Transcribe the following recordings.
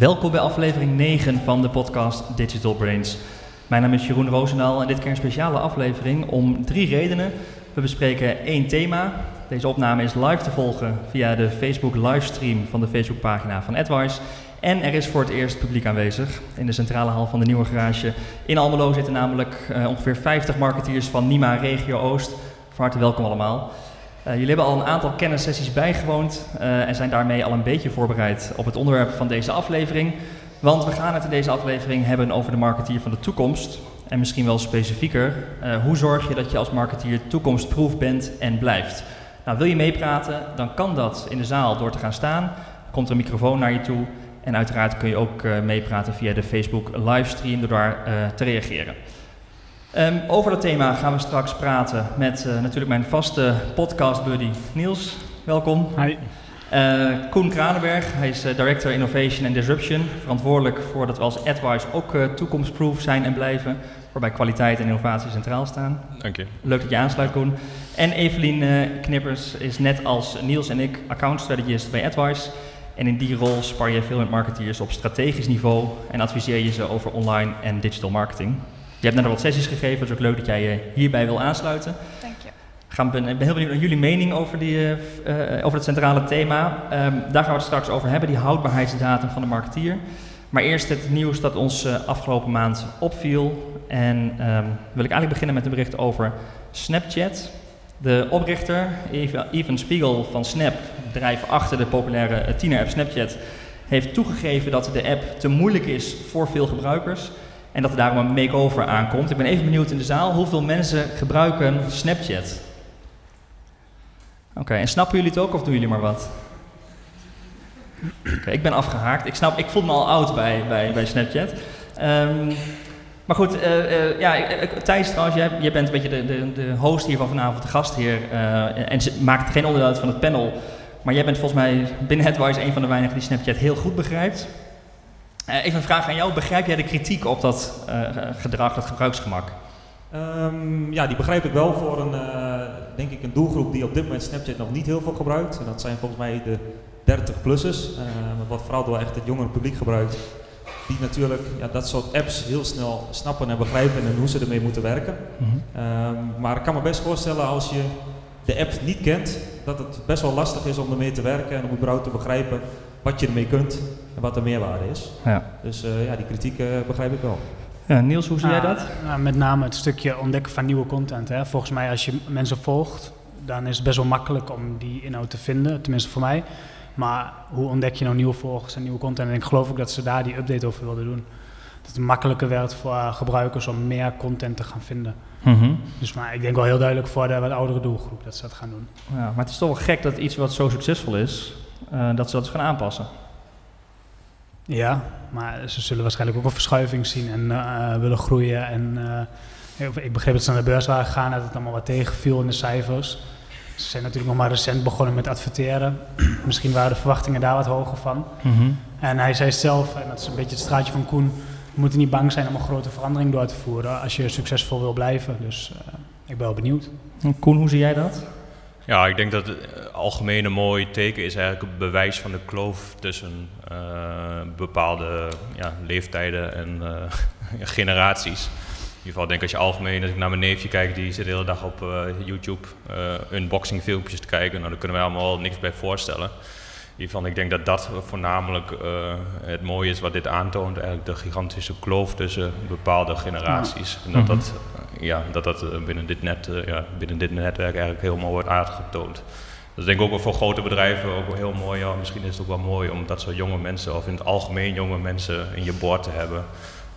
Welkom bij aflevering 9 van de podcast Digital Brains. Mijn naam is Jeroen Roosendaal en dit keer een speciale aflevering om drie redenen. We bespreken één thema. Deze opname is live te volgen via de Facebook livestream van de Facebookpagina van AdWise. En er is voor het eerst publiek aanwezig. In de centrale hal van de Nieuwe Garage in Almelo zitten namelijk uh, ongeveer 50 marketeers van Nima Regio Oost. Van harte welkom allemaal. Uh, jullie hebben al een aantal kennissessies bijgewoond uh, en zijn daarmee al een beetje voorbereid op het onderwerp van deze aflevering. Want we gaan het in deze aflevering hebben over de marketeer van de toekomst. En misschien wel specifieker, uh, hoe zorg je dat je als marketeer toekomstproef bent en blijft? Nou, wil je meepraten, dan kan dat in de zaal door te gaan staan. Er komt een microfoon naar je toe. En uiteraard kun je ook meepraten via de Facebook livestream door daar te reageren. Um, over dat thema gaan we straks praten met uh, natuurlijk mijn vaste podcast buddy Niels. Welkom. Hi. Uh, Koen Kranenberg, hij is uh, Director Innovation and Disruption. Verantwoordelijk voor dat we als AdWise ook toekomstproof zijn en blijven. Waarbij kwaliteit en innovatie centraal staan. Dank je. Leuk dat je aansluit, Koen. En Evelien Knippers is net als Niels en ik account strategist bij AdWise. En in die rol spar je veel met marketeers op strategisch niveau en adviseer je ze over online en digital marketing. Je hebt net al wat sessies gegeven, dus ook leuk dat jij je hierbij wil aansluiten. Dank je. Gaan, ben, ben heel benieuwd naar jullie mening over, die, uh, over het centrale thema. Um, daar gaan we het straks over hebben, die houdbaarheidsdatum van de marketeer. Maar eerst het nieuws dat ons uh, afgelopen maand opviel. En um, wil ik eigenlijk beginnen met een bericht over Snapchat. De oprichter, Evan Spiegel van Snap, bedrijf achter de populaire tiener-app Snapchat, heeft toegegeven dat de app te moeilijk is voor veel gebruikers. En dat er daarom een make-over aankomt. Ik ben even benieuwd in de zaal, hoeveel mensen gebruiken Snapchat? Oké, en snappen jullie het ook of doen jullie maar wat? Oké, ik ben afgehaakt. Ik, snap, ik voel me al oud bij, bij, bij Snapchat. Um, maar goed, uh, uh, ja, Thijs trouwens, jij, bent een beetje de, de, de host hier van vanavond, de gastheer. Uh, en maakt geen onderdeel uit van het panel. Maar jij bent volgens mij binnen Headwise een van de weinigen die Snapchat heel goed begrijpt. Uh, even een vraag aan jou. Begrijp jij de kritiek op dat uh, gedrag, dat gebruiksgemak? Um, ja, die begrijp ik wel voor een, uh, denk ik, een doelgroep die op dit moment Snapchat nog niet heel veel gebruikt. En dat zijn volgens mij de 30-plussers, wat vooral door echt het jongere publiek gebruikt. Die natuurlijk ja, dat soort apps heel snel snappen en begrijpen en hoe ze ermee moeten werken. Mm -hmm. um, maar ik kan me best voorstellen als je de app niet kent, dat het best wel lastig is om ermee te werken en om überhaupt te begrijpen wat je ermee kunt en wat de meerwaarde is. Ja. Dus uh, ja, die kritiek uh, begrijp ik wel. Ja, Niels, hoe zie jij dat? Nou, met name het stukje ontdekken van nieuwe content. Hè. Volgens mij, als je mensen volgt, dan is het best wel makkelijk om die inhoud te vinden, tenminste voor mij. Maar hoe ontdek je nou nieuwe volgers en nieuwe content? En ik geloof ook dat ze daar die update over wilden doen. Dat het makkelijker werd voor uh, gebruikers om meer content te gaan vinden. Mm -hmm. Dus maar ik denk wel heel duidelijk voor de wat oudere doelgroep dat ze dat gaan doen. Ja, maar het is toch wel gek dat iets wat zo succesvol is, uh, dat ze dat gaan aanpassen. Ja, maar ze zullen waarschijnlijk ook een verschuiving zien en uh, willen groeien. En uh, ik begreep dat ze naar de beurs waren gegaan, dat het allemaal wat tegenviel in de cijfers. Ze zijn natuurlijk nog maar recent begonnen met adverteren. Misschien waren de verwachtingen daar wat hoger van. Mm -hmm. En hij zei zelf, en dat is een beetje het straatje van Koen, we moeten niet bang zijn om een grote verandering door te voeren als je succesvol wil blijven. Dus ik ben wel benieuwd. En Koen, hoe zie jij dat? Ja, ik denk dat het algemeen een mooi teken is eigenlijk het bewijs van de kloof tussen uh, bepaalde ja, leeftijden en uh, generaties. In ieder geval denk ik als je algemeen, als ik naar mijn neefje kijk, die zit de hele dag op YouTube unboxing filmpjes te kijken. Nou, daar kunnen wij allemaal niks bij voorstellen. Geval, ik denk dat dat voornamelijk het mooie is wat dit aantoont. Eigenlijk de gigantische kloof tussen bepaalde generaties. En dat dat ja, dat dat binnen dit, net, uh, ja, binnen dit netwerk eigenlijk heel mooi wordt aangetoond. Dus ik denk ook wel voor grote bedrijven ook wel heel mooi. Ja, misschien is het ook wel mooi om dat soort jonge mensen, of in het algemeen jonge mensen in je boord te hebben.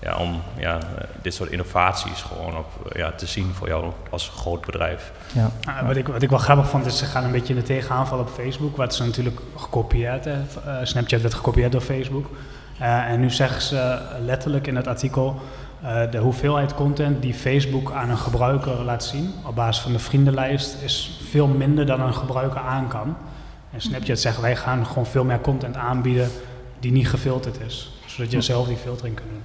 Ja, om ja, dit soort innovaties gewoon op, ja, te zien voor jou als groot bedrijf. Ja. Uh, wat, ik, wat ik wel grappig vond, is ze gaan een beetje in de tegenaanval op Facebook. Wat ze natuurlijk gekopieerd, uh, Snapchat werd gekopieerd door Facebook. Uh, en nu zeggen ze letterlijk in het artikel uh, de hoeveelheid content die Facebook aan een gebruiker laat zien op basis van de vriendenlijst is veel minder dan een gebruiker aan kan. En Snapchat zegt wij gaan gewoon veel meer content aanbieden die niet gefilterd is, zodat je zelf die filtering kunt doen.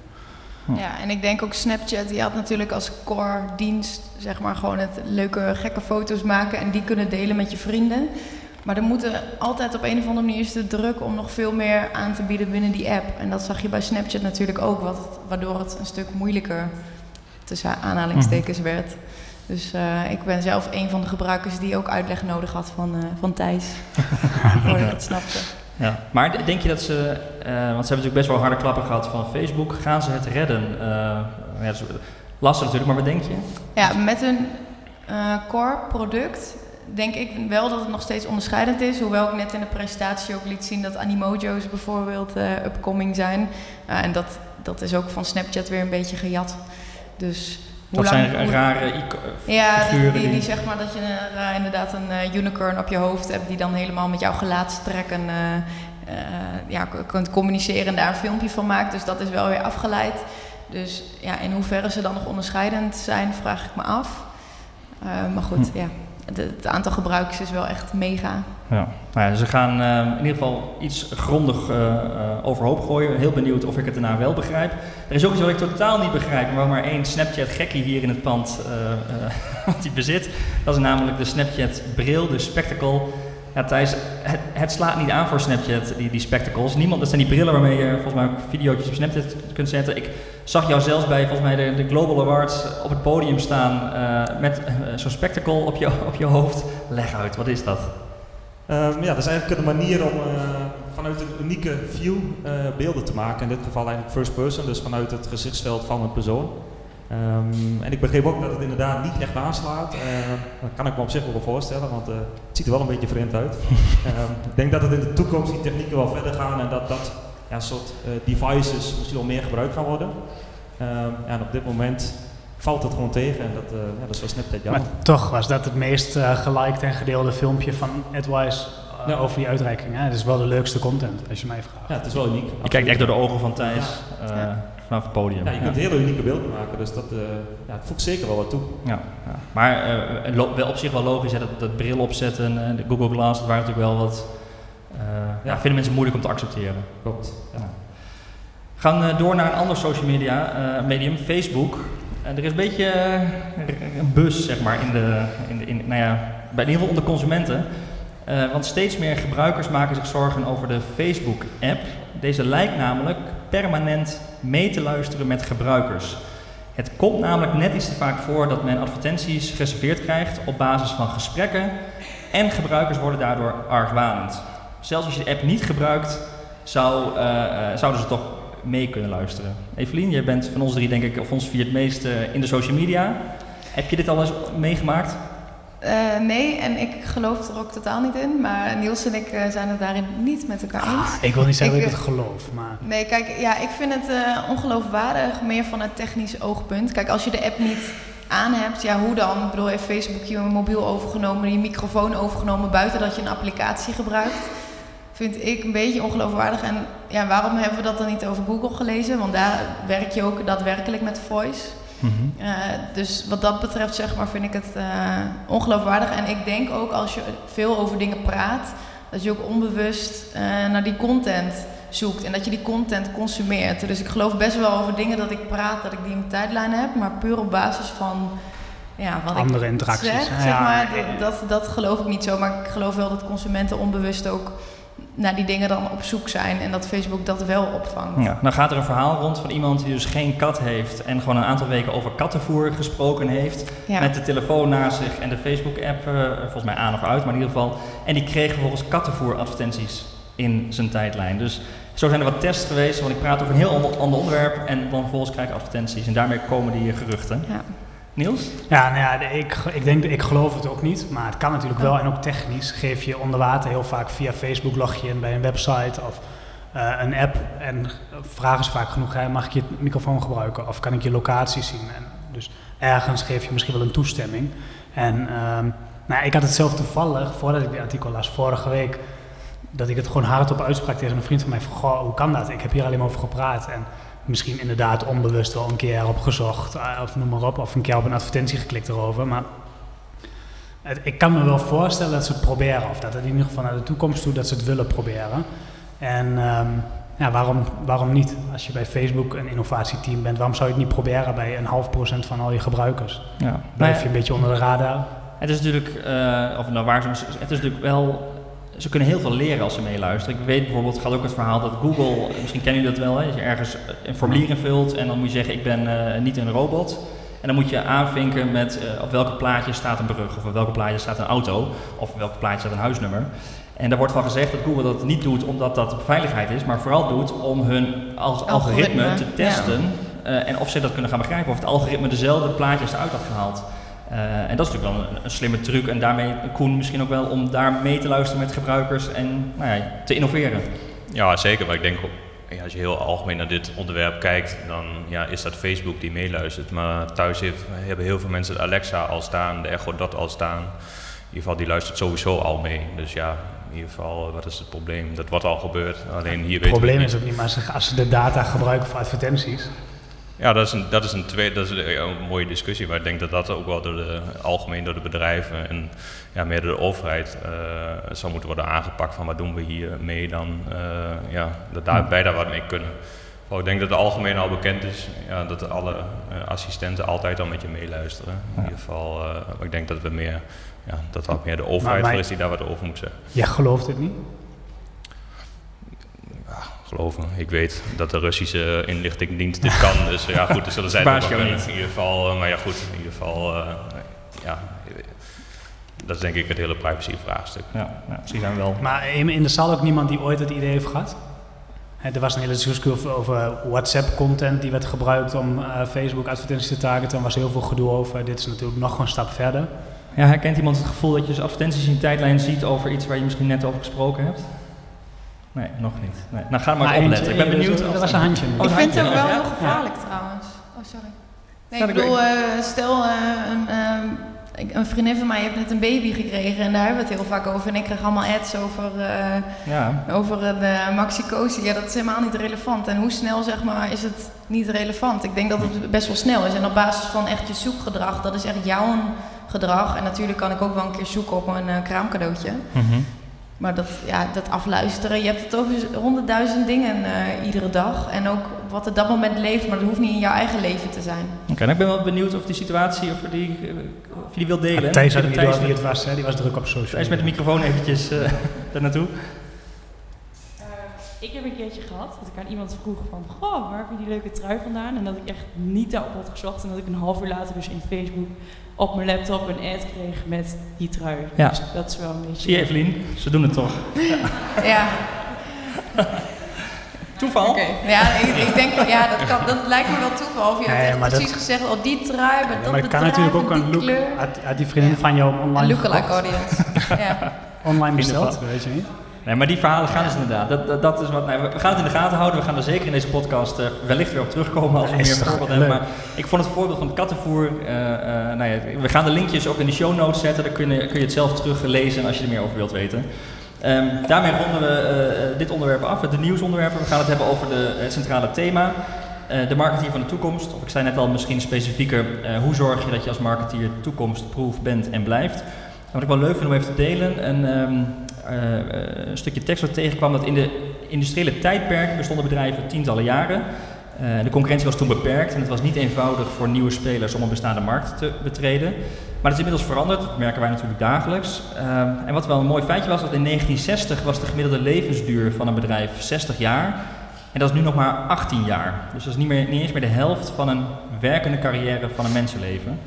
Ja, en ik denk ook Snapchat, die had natuurlijk als core dienst, zeg maar, gewoon het leuke, gekke foto's maken en die kunnen delen met je vrienden. Maar er moeten altijd op een of andere manier is de druk om nog veel meer aan te bieden binnen die app. En dat zag je bij Snapchat natuurlijk ook, wat het- waardoor het een stuk moeilijker tussen aanhalingstekens werd. Dus eh, ik ben zelf een van de gebruikers die ook uitleg nodig had van, eh, van Thijs. Voordat ik het snapte. Ja. Maar denk je dat ze, eh, want ze hebben natuurlijk best wel harde klappen gehad van Facebook, gaan ze het redden? Eh, ja, lastig natuurlijk, maar wat denk je? Ja, met een eh, core product denk ik wel dat het nog steeds onderscheidend is. Hoewel ik net in de presentatie ook liet zien dat Animojo's bijvoorbeeld eh, upcoming zijn. Eh, en dat, dat is ook van Snapchat weer een beetje gejat. Dus hoe Dat lang... zijn hoe- rare ico- ja, die, figuren die, die- die zeg maar dat je eh, inderdaad een eh, unicorn op je hoofd hebt die dan helemaal met jouw gelaatstrekken eh, eh, ja, kunt communiceren en daar een filmpje van maakt. Dus dat is wel weer afgeleid. Dus ja, in hoeverre ze dan nog onderscheidend zijn, vraag ik me af. Eh, maar goed, Hm. ja, het, aantal gebruikers is wel echt mega. Ja. Nou ja, ze gaan eh, in ieder geval iets grondig eh, eh, overhoop gooien. Heel benieuwd of ik het daarna wel begrijp. Er is ook iets wat ik totaal niet begrijp, maar maar één Snapchat-gekkie hier in het pand wat die bezit. Dat is namelijk de Snapchat-bril, de Spectacle. Ja, Thijs, het, het slaat niet aan voor Snapchat, die, die spectacles. Niemand, dat zijn die brillen waarmee je volgens mij ook video's op Snapchat kunt zetten. Ik zag jou zelfs bij volgens mij de, de Global Awards op het podium staan eh, met eh, zo'n spectacle op je, op je hoofd. Leg uit, wat is dat? Ehm, ja, dat is eigenlijk een manier om eh, vanuit een unieke view beelden te maken. In dit geval eigenlijk first person, dus vanuit het gezichtsveld van een persoon. Ehm, en ik begreep ook dat het inderdaad niet echt aanslaat. Eh, dat kan ik me op zich wel voorstellen, want het ziet er wel een beetje vreemd uit. Ehm, ik denk dat het in de toekomst die technieken wel verder gaan en dat dat ja, soort eh, devices misschien wel meer gebruikt gaan worden. Ehm, ja, en op dit moment valt het gewoon tegen en dat, eh, ja, dat is wel Snapchat jammer. Maar toch was dat het meest eh geliked en gedeelde filmpje van AdWise eh, Ja. over die uitreiking. Hè? Het is wel de leukste content, als je mij vraagt. Ja, het is wel uniek. Je kijkt echt door de ogen van Thijs eh, Ja. vanaf het podium. Ja, je kunt hele unieke beelden maken, dus dat, eh ja, het voegt zeker wel wat toe. Ja, ja. Maar eh, op zich wel logisch, hè, dat, dat bril opzetten, eh, de Google Glass, dat waren natuurlijk wel wat... eh, ja. vinden mensen moeilijk om te accepteren. Klopt. Ja. We gaan eh, door naar een ander social media eh, medium, Facebook. En er is een beetje een bus, zeg maar, in de, in de in, nou ja, bij in ieder geval onder consumenten. Want steeds meer gebruikers maken zich zorgen over de Facebook-app. Deze lijkt namelijk permanent mee te luisteren met gebruikers. Het komt namelijk net iets te vaak voor dat men advertenties gereserveerd krijgt op basis van gesprekken en gebruikers worden daardoor argwanend. Zelfs als je de app niet gebruikt, zou, eh, eh, zouden ze toch mee kunnen luisteren. Evelien, jij bent van ons drie denk ik, of ons vier het meest eh, in de social media. Heb je dit al eens meegemaakt? Eh, nee, en ik geloof er ook totaal niet in. Maar Niels en ik eh, zijn het daarin niet met elkaar eens. Ah, ik wil niet zeggen Ik, dat ik het geloof, maar Nee, kijk, ja, ik vind het eh, ongeloofwaardig, meer vanuit technisch oogpunt. Kijk, als je de app niet aan hebt, ja, hoe dan? Ik bedoel, heeft Facebook je mobiel overgenomen, je microfoon overgenomen, buiten dat je een applicatie gebruikt? Vind ik een beetje ongeloofwaardig. En ja, waarom hebben we dat dan niet over Google gelezen? Want daar werk je ook daadwerkelijk met voice. Eh, dus wat dat betreft, zeg maar, vind ik het eh, ongeloofwaardig. En ik denk ook als je veel over dingen praat, dat je ook onbewust eh, naar die content zoekt en dat je die content consumeert. Dus ik geloof best wel over dingen dat ik praat, dat ik die in mijn tijdlijn heb, maar puur op basis van ja, wat andere ik interacties. zeg, hè? zeg Ja, maar, ja, ja. dat, dat geloof ik niet zo. Maar ik geloof wel dat consumenten onbewust ook naar die dingen dan op zoek zijn en dat Facebook dat wel opvangt. Ja, dan gaat er een verhaal rond van iemand die dus geen kat heeft en gewoon een aantal weken over kattenvoer gesproken heeft. Ja. Met de telefoon naast zich en de Facebook-app, eh, volgens mij aan of uit, maar in ieder geval. En die kreeg vervolgens kattenvoer-advertenties in zijn tijdlijn. Dus zo zijn er wat tests geweest, want ik praat over een heel ander, onderwerp en dan vervolgens krijg ik advertenties. En daarmee komen die geruchten. Ja. Niels? Ja, nou ja, ik, ik denk, ik geloof het ook niet, maar het kan natuurlijk wel. En ook technisch geef je onder water heel vaak via Facebook log je in bij een website of eh, een app en vragen ze vaak genoeg, hè, mag ik je microfoon gebruiken of kan ik je locatie zien? En dus ergens geef je misschien wel een toestemming. En ehm, nou, ik had het zelf toevallig, voordat ik die artikel las, vorige week, dat ik het gewoon hardop uitsprak tegen een vriend van mij van, goh, hoe kan dat? Ik heb hier alleen maar over gepraat en misschien inderdaad onbewust wel een keer op gezocht, eh, of noem maar op, of een keer op een advertentie geklikt erover. Maar het- ik kan me wel voorstellen dat ze het proberen, of dat het in ieder geval naar de toekomst toe dat ze het willen proberen. En ehm, ja, waarom, waarom niet? Als je bij Facebook een innovatieteam bent, waarom zou je het niet proberen bij een half procent van al je gebruikers? Ja. Blijf je een beetje onder de radar. Het is natuurlijk, eh, of nou waar, het is natuurlijk wel ze kunnen heel veel leren als ze meeluisteren. Ik weet bijvoorbeeld, het gaat ook het verhaal dat Google, misschien kennen jullie dat wel, hè, dat je ergens een formulier invult en dan moet je zeggen ik ben eh, niet een robot. En dan moet je aanvinken met uh, op welke plaatje staat een brug, of op welke plaatje staat een auto, of op welke plaatje staat een huisnummer. En daar wordt van gezegd dat Google dat niet doet omdat dat veiligheid is, maar vooral doet om hun als algoritme, algoritme te testen ja. en of ze dat kunnen gaan begrijpen, of het algoritme dezelfde plaatjes eruit had gehaald. Uh, en dat is natuurlijk wel een, een, slimme truc en daarmee Koen misschien ook wel om daar mee te luisteren met gebruikers en nou ja, te innoveren. Ja, zeker. Maar ik denk ja, als je heel algemeen naar dit onderwerp kijkt, dan ja, is dat Facebook die meeluistert. Maar thuis heeft, hebben heel veel mensen de Alexa al staan, de Echo Dot al staan. In ieder geval, die luistert sowieso al mee. Dus ja, in ieder geval, wat is het probleem? Dat wordt al gebeurd. Alleen hier het probleem is ook niet, maar als ze de data gebruiken voor advertenties, ja, dat is een, dat is een, twee, dat is een, mooie discussie, maar ik denk dat dat ook wel door de, algemeen door de bedrijven en ja, meer door de overheid uh, zou moeten worden aangepakt van wat doen we hier mee dan, uh, ja, dat daar, wij daar wat mee kunnen. ik denk dat het algemeen al bekend is ja, dat alle uh, assistenten altijd al met je meeluisteren. In ieder geval, ik denk dat we meer, ja, dat dat meer de overheid maar, is die daar wat over moet zeggen. Jij gelooft het niet? Geloven. Ik weet dat de Russische inlichtingendienst dit kan. Dus ja, goed, dus zullen zij het niet. In ieder geval, uh, maar ja, goed, in ieder geval, uh, ja, dat is denk ik het hele privacy-vraagstuk. Ja, ja, misschien zijn wel. Maar in de zaal ook niemand die ooit het idee heeft gehad? Er was een hele discussie over, over WhatsApp-content die werd gebruikt om uh, Facebook-advertenties te targeten. Er was heel veel gedoe over. Dit is natuurlijk nog een stap verder. Ja, herkent iemand het gevoel dat je dus advertenties in je tijdlijn ziet over iets waar je misschien net over gesproken hebt? Nee, nog niet. Nee. Nou, ga maar, maar opletten. Ik ben benieuwd. Dat was een handje. Ik vind het ook wel heel gevaarlijk trouwens. Oh, sorry. Nee, ik bedoel, uh, stel uh, een, uh, een, vriendin van mij heeft net een baby gekregen en daar hebben we het heel vaak over. En ik krijg allemaal ads over, ja. over de maxicosi. Ja, dat is helemaal niet relevant. En hoe snel zeg maar is het niet relevant? Ik denk dat het best wel snel is. En op basis van echt je zoekgedrag, dat is echt jouw gedrag. En natuurlijk kan ik ook wel een keer zoeken op een kraamcadeautje. Mm maar dat, ja, dat afluisteren, je hebt het over honderdduizend dingen uh, iedere dag. En ook wat er dat moment leeft, maar dat hoeft niet in jouw eigen leven te zijn. Oké, okay, nou, ik ben wel benieuwd of die situatie, of, die, of je die wil delen. Ja, Thijs had niet door wie het was, hè? die was druk op social Thijs met de microfoon eventjes uh, daar naartoe. Ik heb een keertje gehad dat ik aan iemand vroeg van, goh, waar heb je die leuke trui vandaan? En dat ik echt niet daarop had gezocht en dat ik een half uur later dus in Facebook op mijn laptop een ad kreeg met die trui. Ja. Dus dat is wel een beetje... Zie je Evelien, ze doen het toch. ja. Toeval? Okay. Ja, ik, ik, denk, ja dat, kan, dat lijkt me wel toeval. Of je nee, hebt precies gezegd, oh die trui, met ja, maar kan natuurlijk ook een look, uit, die vriendin van jou online Een lookalike audience. ja. Online besteld, weet je niet. Nee, maar die verhalen gaan dus inderdaad. Dat, dat, dat is wat, nee, we gaan het in de gaten houden. We gaan er zeker in deze podcast uh, wellicht weer op terugkomen als we meer voorbeelden hebben. Maar ik vond het voorbeeld van het kattenvoer. Uh, uh, nou ja, we gaan de linkjes ook in de show notes zetten. Dan kun je, kun je het zelf teruglezen als je er meer over wilt weten. Um, daarmee ronden we dit onderwerp af, de nieuwsonderwerpen. We gaan het hebben over de, het centrale thema. de marketeer van de toekomst. Of ik zei net al misschien specifieker. hoe zorg je dat je als marketeer toekomstproof bent en blijft? Wat ik wel leuk vind om even te delen. En, um, uh, een stukje tekst wat tegenkwam dat in de industriële tijdperk bestonden bedrijven tientallen jaren. Uh, de concurrentie was toen beperkt en het was niet eenvoudig voor nieuwe spelers om een bestaande markt te betreden. Maar dat is inmiddels veranderd, dat merken wij natuurlijk dagelijks. Uh, en wat wel een mooi feitje was, dat in 1960 was de gemiddelde levensduur van een bedrijf 60 jaar. En dat is nu nog maar 18 jaar. Dus dat is niet, meer, niet eens meer de helft van een werkende carrière van een mensenleven.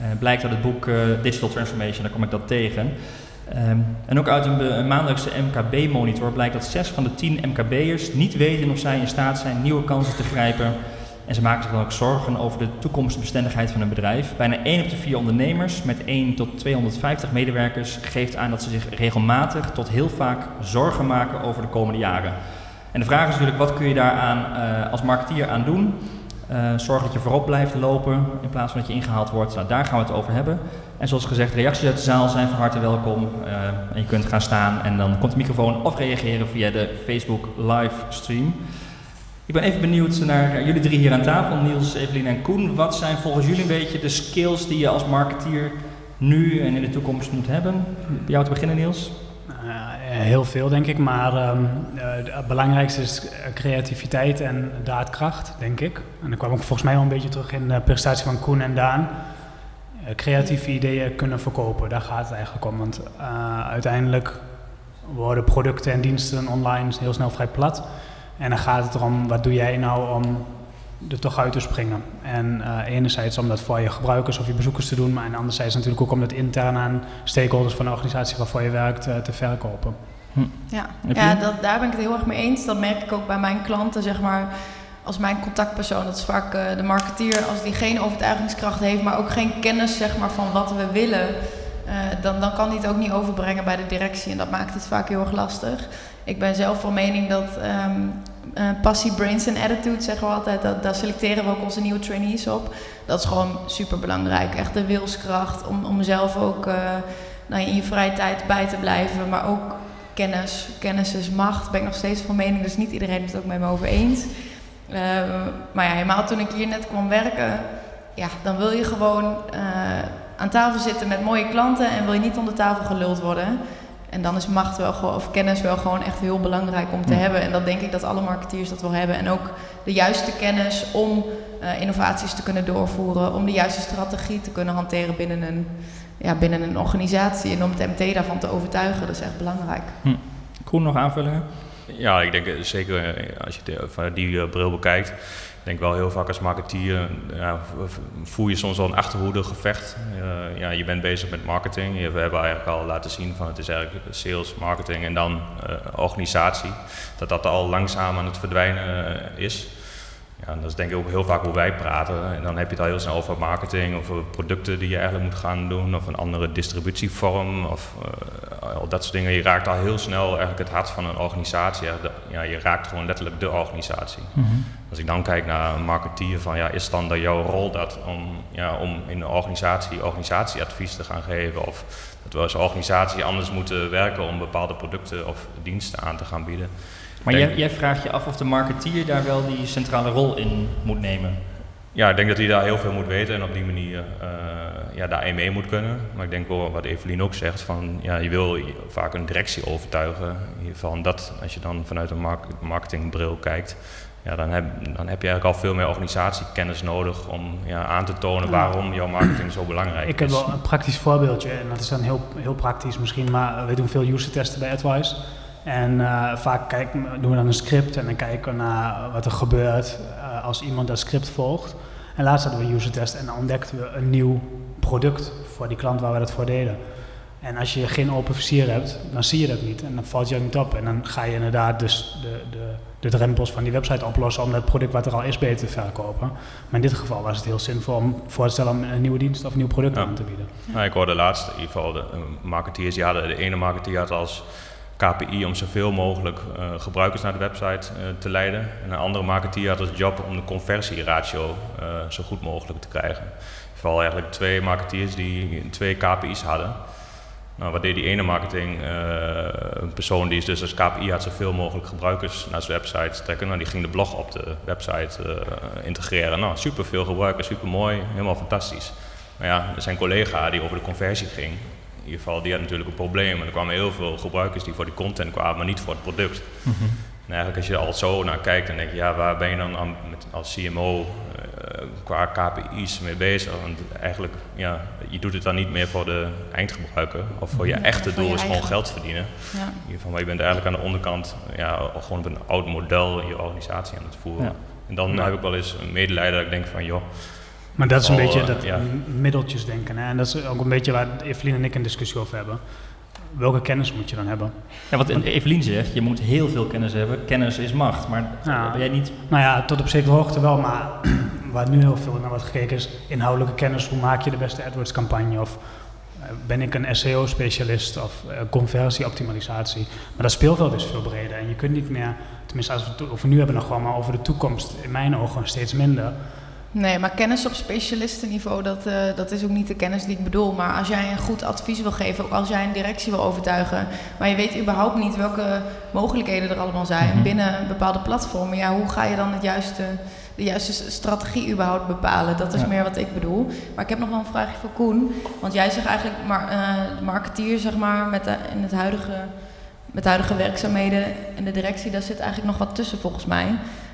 Uh, blijkt uit het boek Digital Transformation, daar kom ik dat tegen. Um, en ook uit een, maandelijkse MKB-monitor blijkt dat 6 van de 10 MKB'ers niet weten of zij in staat zijn nieuwe kansen te grijpen. En ze maken zich dan ook zorgen over de toekomstbestendigheid van hun bedrijf. Bijna 1 op de 4 ondernemers met 1 tot 250 medewerkers geeft aan dat ze zich regelmatig tot heel vaak zorgen maken over de komende jaren. En de vraag is natuurlijk, wat kun je daaraan uh, als marketeer aan doen? Uh, zorg dat je voorop blijft lopen in plaats van dat je ingehaald wordt. Nou, daar gaan we het over hebben. En zoals gezegd, reacties uit de zaal zijn van harte welkom. Uh, en je kunt gaan staan en dan komt de microfoon of reageren via de Facebook livestream. Ik ben even benieuwd naar jullie drie hier aan tafel, Niels, Evelien en Koen. Wat zijn volgens jullie een beetje de skills die je als marketeer nu en in de toekomst moet hebben? Bij jou te beginnen, Niels? Heel veel, denk ik. Maar um, het belangrijkste is creativiteit en daadkracht, denk ik. En dan kwam ik volgens mij wel een beetje terug in de prestatie van Koen en Daan. creatieve ideeën kunnen verkopen, daar gaat het eigenlijk om. Want uiteindelijk worden producten en diensten online heel snel vrij plat. En dan gaat het erom, wat doe jij nou om er toch uit te springen? En uh, enerzijds om dat voor je gebruikers of je bezoekers te doen, maar anderzijds natuurlijk ook om dat intern aan stakeholders van de organisatie waarvoor je werkt uh, te verkopen. Hm. Ja, ja dat, daar ben ik het heel erg mee eens. Dat merk ik ook bij mijn klanten, zeg maar als mijn contactpersoon, dat is vaak uh, de marketeer, als die geen overtuigingskracht heeft, maar ook geen kennis zeg maar, van wat we willen, uh, dan, dan kan die het ook niet overbrengen bij de directie. En dat maakt het vaak heel erg lastig. Ik ben zelf van mening dat um, uh, passie, brains en attitude, zeggen we altijd, dat, daar selecteren we ook onze nieuwe trainees op. Dat is gewoon super belangrijk. Echt de wilskracht om, om zelf ook nou, in je vrije tijd bij te blijven, maar ook kennis. Kennis is macht, ben ik nog steeds van mening, dus niet iedereen is het ook met me over eens. Uh, maar ja, helemaal toen ik hier net kwam werken, ja, dan wil je gewoon aan tafel zitten met mooie klanten en wil je niet onder tafel geluld worden. En dan is macht wel gewoon, of kennis wel gewoon echt heel belangrijk om te hebben. En dat denk ik dat alle marketeers dat wel hebben. En ook de juiste kennis om uh, innovaties te kunnen doorvoeren, om de juiste strategie te kunnen hanteren binnen een, ja, binnen een organisatie. En om het MT daarvan te overtuigen, dat is echt belangrijk. Hm. Koen, nog aanvullingen? Ja, ik denk zeker als je van die bril bekijkt. Denk wel heel vaak als marketeer ja, voel je soms wel een achterhoede gevecht. Uh, ja, je bent bezig met marketing. We hebben eigenlijk al laten zien van het is eigenlijk sales, marketing en dan uh, organisatie. Dat dat al langzaam aan het verdwijnen is. Ja, dat is denk ik ook heel vaak hoe wij praten. En dan heb je het al heel snel over marketing, over producten die je eigenlijk moet gaan doen, of een andere distributievorm, of uh, al dat soort dingen. Je raakt al heel snel eigenlijk het hart van een organisatie. Ja, je raakt gewoon letterlijk de organisatie. Mm -hmm. Als ik dan kijk naar een marketeer, van ja, is dan dat jouw rol dat om, ja, om in een organisatie organisatieadvies te gaan geven, of dat we als organisatie anders moeten werken om bepaalde producten of diensten aan te gaan bieden. Maar jij, jij, vraagt je af of de marketeer daar wel die centrale rol in moet nemen. Ja, ik denk dat hij daar heel veel moet weten en op die manier uh, ja, daarin mee moet kunnen. Maar ik denk wel wat Evelien ook zegt, van, ja, je wil vaak een directie overtuigen. Geval dat, als je dan vanuit een marketingbril kijkt, ja, dan, heb, dan heb je eigenlijk al veel meer organisatiekennis nodig om ja, aan te tonen waarom jouw marketing zo belangrijk is. Ik heb wel een praktisch voorbeeldje en dat is dan heel, heel praktisch misschien, maar we doen veel user testen bij AdWise. En uh, vaak kijk, doen we dan een script en dan kijken we naar wat er gebeurt uh, als iemand dat script volgt. En laatst hadden we een user test en dan ontdekten we een nieuw product voor die klant waar we dat voor deden. En als je geen open versier hebt, dan zie je dat niet en dan valt je ook niet op. En dan ga je inderdaad dus de, de, de drempels van die website oplossen om dat product wat er al is beter te verkopen. Maar in dit geval was het heel zinvol om voor te stellen om een nieuwe dienst of een nieuw product ja. aan te bieden. Nou, ik hoorde laatst in ieder geval de uh, marketeers, die hadden, de ene marketeer had als KPI om zoveel mogelijk uh, gebruikers naar de website uh, te leiden. En een andere marketeer had als job om de conversieratio uh, zo goed mogelijk te krijgen. Vooral eigenlijk twee marketeers die twee KPI's hadden. Nou, wat deed die ene marketing? een persoon die is dus als KPI had zoveel mogelijk gebruikers naar zijn website trekken. Nou, die ging de blog op de website integreren. Nou, super veel gebruikers, super mooi, helemaal fantastisch. Maar ja, zijn collega die over de conversie ging, in ieder geval, die had natuurlijk een probleem. En er kwamen heel veel gebruikers die voor die content kwamen, maar niet voor het product. Mm -hmm. En eigenlijk als je er al zo naar kijkt, dan denk je, ja, waar ben je dan aan, met, als CMO uh, qua KPI's mee bezig? Want eigenlijk, ja, je doet het dan niet meer voor de eindgebruiker. Of voor je ja, echte doel is gewoon geld verdienen. Ja. In ieder geval, maar je bent eigenlijk aan de onderkant ja, gewoon op een oud model in je organisatie aan het voeren. Ja. En dan heb ik wel eens een medelijden dat ik denk van, joh, maar dat is een oh, beetje dat ja. middeltjes denken. Hè? En dat is ook een beetje waar Evelien en ik een discussie over hebben. Welke kennis moet je dan hebben? Ja, wat Evelien zegt, je moet heel veel kennis hebben. Kennis is macht, maar ja. ben jij niet... Nou ja, tot op zekere hoogte wel, maar waar nu heel veel naar wordt gekeken is inhoudelijke kennis. Hoe maak je de beste AdWords campagne? Of ben ik een SEO-specialist of uh, conversieoptimalisatie? Maar dat speelveld is veel breder en je kunt niet meer, tenminste als we het over nu hebben nog gewoon, maar over de toekomst in mijn ogen steeds minder. Nee, maar kennis op specialistenniveau, dat, uh, dat is ook niet de kennis die ik bedoel. Maar als jij een goed advies wil geven, ook als jij een directie wil overtuigen, maar je weet überhaupt niet welke mogelijkheden er allemaal zijn mm-hmm. binnen bepaalde platformen, ja, hoe ga je dan het juiste, de juiste strategie überhaupt bepalen? Dat is ja. meer wat ik bedoel. Maar ik heb nog wel een vraagje voor Koen. Want jij zegt eigenlijk, maar, uh, marketeer zeg maar, met de, in het huidige, met de huidige werkzaamheden en de directie, daar zit eigenlijk nog wat tussen volgens mij.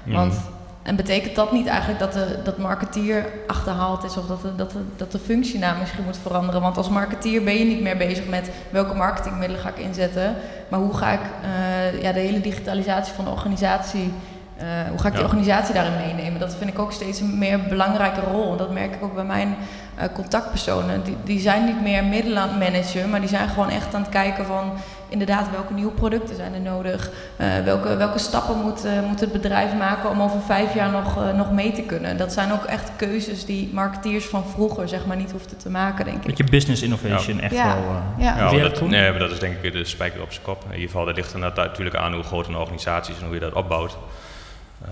Want En betekent dat niet eigenlijk dat de dat marketeer achterhaald is of dat de, dat, de, dat de functienaam misschien moet veranderen? Want als marketeer ben je niet meer bezig met welke marketingmiddelen ga ik inzetten, maar hoe ga ik uh, ja, de hele digitalisatie van de organisatie uh, hoe ga ik die organisatie daarin meenemen? Dat vind ik ook steeds een meer belangrijke rol. En dat merk ik ook bij mijn uh, contactpersonen. Die, die zijn niet meer middelen aan het managen, maar die zijn gewoon echt aan het kijken van inderdaad welke nieuwe producten zijn er nodig. Uh, welke, welke stappen moet, moet het bedrijf maken om over vijf jaar nog, nog mee te kunnen. Dat zijn ook echt keuzes die marketeers van vroeger zeg maar niet hoefden te maken, denk ik. Beetje business innovation echt ja. wel. ja, ja dat, nee, maar dat is denk ik de spijker op zijn kop. In ieder geval, dat ligt er natuurlijk aan hoe groot een organisatie is en hoe je dat opbouwt.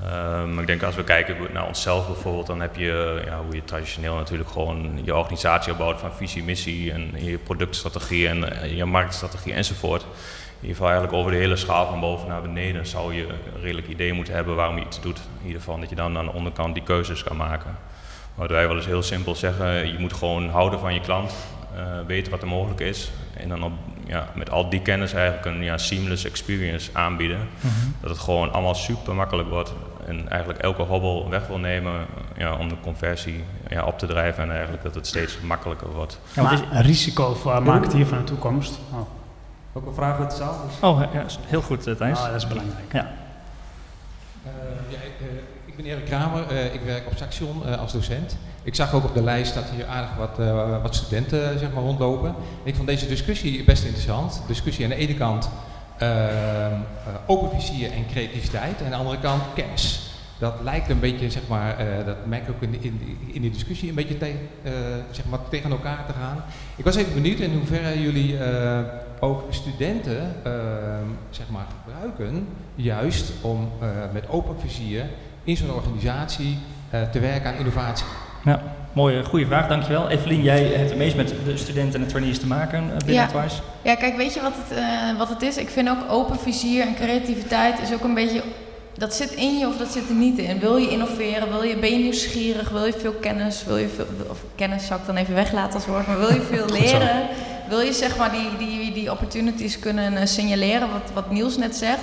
Um, ik denk als we kijken naar onszelf bijvoorbeeld, dan heb je ja, hoe je traditioneel natuurlijk gewoon je organisatie opbouwt van visie, missie en je productstrategie en uh, je marktstrategie enzovoort. In ieder geval eigenlijk over de hele schaal van boven naar beneden zou je een redelijk idee moeten hebben waarom je iets doet. In ieder geval dat je dan aan de onderkant die keuzes kan maken. Maar wij wel eens heel simpel zeggen, je moet gewoon houden van je klant, uh, weten wat er mogelijk is en dan op, ja, met al die kennis eigenlijk een ja, seamless experience aanbieden. Mm -hmm. Dat het gewoon allemaal super makkelijk wordt en eigenlijk elke hobbel weg wil nemen ja, om de conversie ja, op te drijven en eigenlijk dat het steeds makkelijker wordt. Ja, maar een risico voor marketeer van de toekomst. Oh. Ook een vraag uit de zaal? Dus. Oh, ja, heel goed Thijs. Oh, dat is belangrijk. Ja. Uh, ja, ik, uh, ben Erik Kramer, uh, ik werk op Saxion als docent. Ik zag ook op de lijst dat hier aardig wat, uh, wat studenten zeg maar, rondlopen. Ik vond deze discussie best interessant. Discussie aan de ene kant uh, open vizier en creativiteit, en aan de andere kant kennis. Dat lijkt een beetje, zeg maar, dat merk ik ook in, in, die discussie, een beetje zeg maar, tegen elkaar te gaan. Ik was even benieuwd in hoeverre jullie ook studenten zeg maar, gebruiken, juist om met open vizier in zo'n organisatie te werken aan innovatie. Ja, mooie, goede vraag, dankjewel. Evelien, jij hebt het meest met de studenten en de trainees te maken binnen ja. Twice. Ja, kijk, weet je wat het, uh, wat het is? Ik vind ook open vizier en creativiteit is ook een beetje... Dat zit in je of dat zit er niet in. Wil je innoveren? Wil je, ben je nieuwsgierig? Wil je veel kennis? Wil je veel, of kennis zou ik dan even weglaten als woord, maar wil je veel leren? Wil je zeg maar die, die, die opportunities kunnen signaleren, wat, wat Niels net zegt?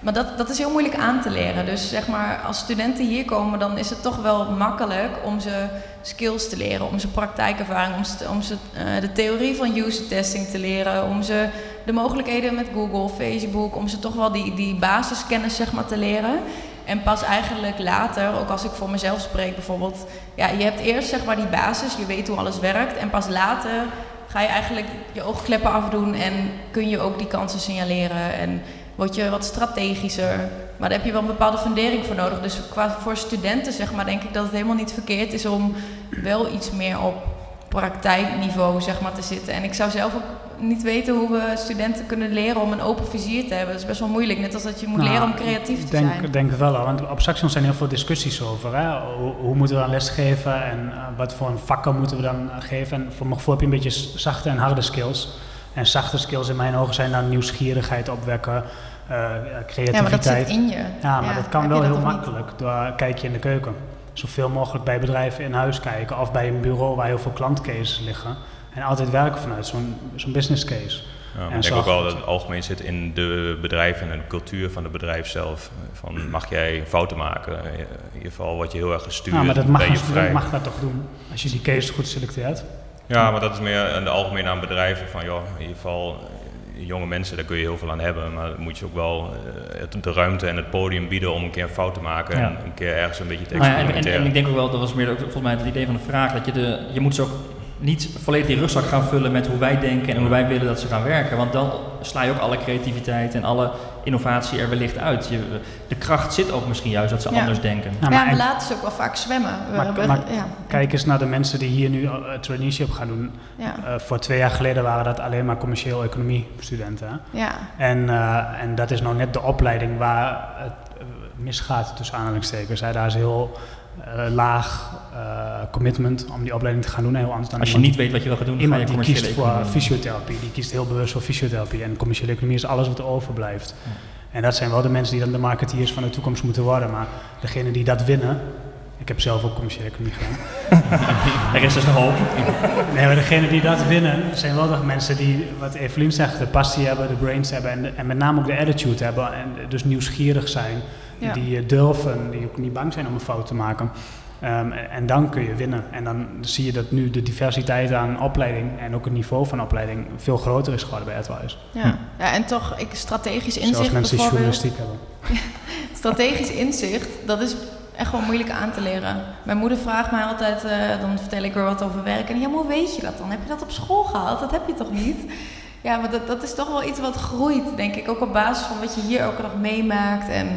Maar dat, dat is heel moeilijk aan te leren. Dus zeg maar, als studenten hier komen, dan is het toch wel makkelijk om ze skills te leren, om ze praktijkervaring, om ze, om ze uh, de theorie van user testing te leren, om ze de mogelijkheden met Google, Facebook, om ze toch wel die, die basiskennis zeg maar, te leren. En pas eigenlijk later, ook als ik voor mezelf spreek bijvoorbeeld, ja, je hebt eerst zeg maar die basis, je weet hoe alles werkt, en pas later ga je eigenlijk je oogkleppen afdoen en kun je ook die kansen signaleren en word je wat strategischer. Maar daar heb je wel een bepaalde fundering voor nodig. Dus qua, voor studenten zeg maar, denk ik dat het helemaal niet verkeerd is om wel iets meer op praktijkniveau zeg maar, te zitten. En ik zou zelf ook niet weten hoe we studenten kunnen leren om een open vizier te hebben. Dat is best wel moeilijk, net als dat je moet nou, leren om creatief te denk, zijn. Ik denk wel, want op Saxion zijn heel veel discussies over. Hè? Hoe, hoe, moeten we dan lesgeven en uh, wat voor een vakken moeten we dan geven. En voor mijn gevoel heb je een beetje zachte en harde skills. En zachte skills in mijn ogen zijn dan nieuwsgierigheid opwekken, creativiteit. Ja, maar dat zit in je. Ja, maar ja, dat kan wel dat heel makkelijk door kijk je in de keuken. Zoveel mogelijk bij bedrijven in huis kijken of bij een bureau waar heel veel klantcases liggen. En altijd werken vanuit zo'n zo'n business case. Ja, En ik denk ook wel dat het algemeen zit in de bedrijven en de cultuur van het bedrijf zelf. Van mag jij fouten maken? In ieder geval word je heel erg gestuurd. Ja, maar dat mag je vrij. mag dat toch doen, als je die case goed selecteert. Ja, maar dat is meer in de algemeen aan bedrijven. Van joh, in ieder geval eh, jonge mensen, daar kun je heel veel aan hebben. Maar dan moet je ook wel eh, het- de ruimte en het podium bieden om een keer een fout te maken. Ja. En een keer ergens een beetje te Nou ja, en, en, experimenteren. en ik denk ook wel, dat was meer ook volgens mij het idee van de vraag, dat je de, je moet ze ook niet volledig die rugzak gaan vullen met hoe wij denken en hoe wij willen dat ze gaan werken. Want dan sla je ook alle creativiteit en alle innovatie er wellicht uit. Je, de kracht zit ook misschien juist dat ze Ja. anders denken. Ja, Ja, maar we en- laten ze ook wel vaak zwemmen. We Maar- hebben- maar- ja, Kijk eens naar de mensen die hier nu uh, traineeship gaan doen. ja, Eh, voor twee jaar geleden waren dat alleen maar commercieel economie studenten. ja. En, eh, en dat is nou net de opleiding waar het misgaat tussen aanhalingstekens. Hè. Daar is heel eh, laag eh, commitment om die opleiding te gaan doen. Heel anders dan Als je iemand- niet weet wat je wil gaan doen, ga je Iemand die kiest voor economie fysiotherapie, die kiest heel bewust voor fysiotherapie. En commerciële economie is alles wat er overblijft. En dat zijn wel de mensen die dan de marketeers van de toekomst moeten worden. Maar degene die dat winnen, ik heb zelf ook commerciële economie gedaan. Er is dus nog hoop. Nee, maar degene die dat winnen, zijn wel de mensen die, wat Evelien zegt, de passie hebben, de brains hebben en, de- en met name ook de attitude hebben. En dus nieuwsgierig zijn Ja. die eh, durven, die ook niet bang zijn om een fout te maken. Ehm, en dan kun je winnen. En dan zie je dat nu de diversiteit aan opleiding en ook het niveau van opleiding veel groter is geworden bij Advice. Ja. ja, en toch ik, strategisch inzicht mensen die bijvoorbeeld. journalistiek hebben. Strategisch inzicht, dat is echt wel moeilijk aan te leren. Mijn moeder vraagt mij altijd, eh, dan vertel ik weer wat over werk. En ja, maar hoe weet je dat dan? Heb je dat op school gehaald? Dat heb je toch niet? Ja, maar dat, dat is toch wel iets wat groeit, denk ik. Ook op basis van wat je hier elke dag meemaakt. En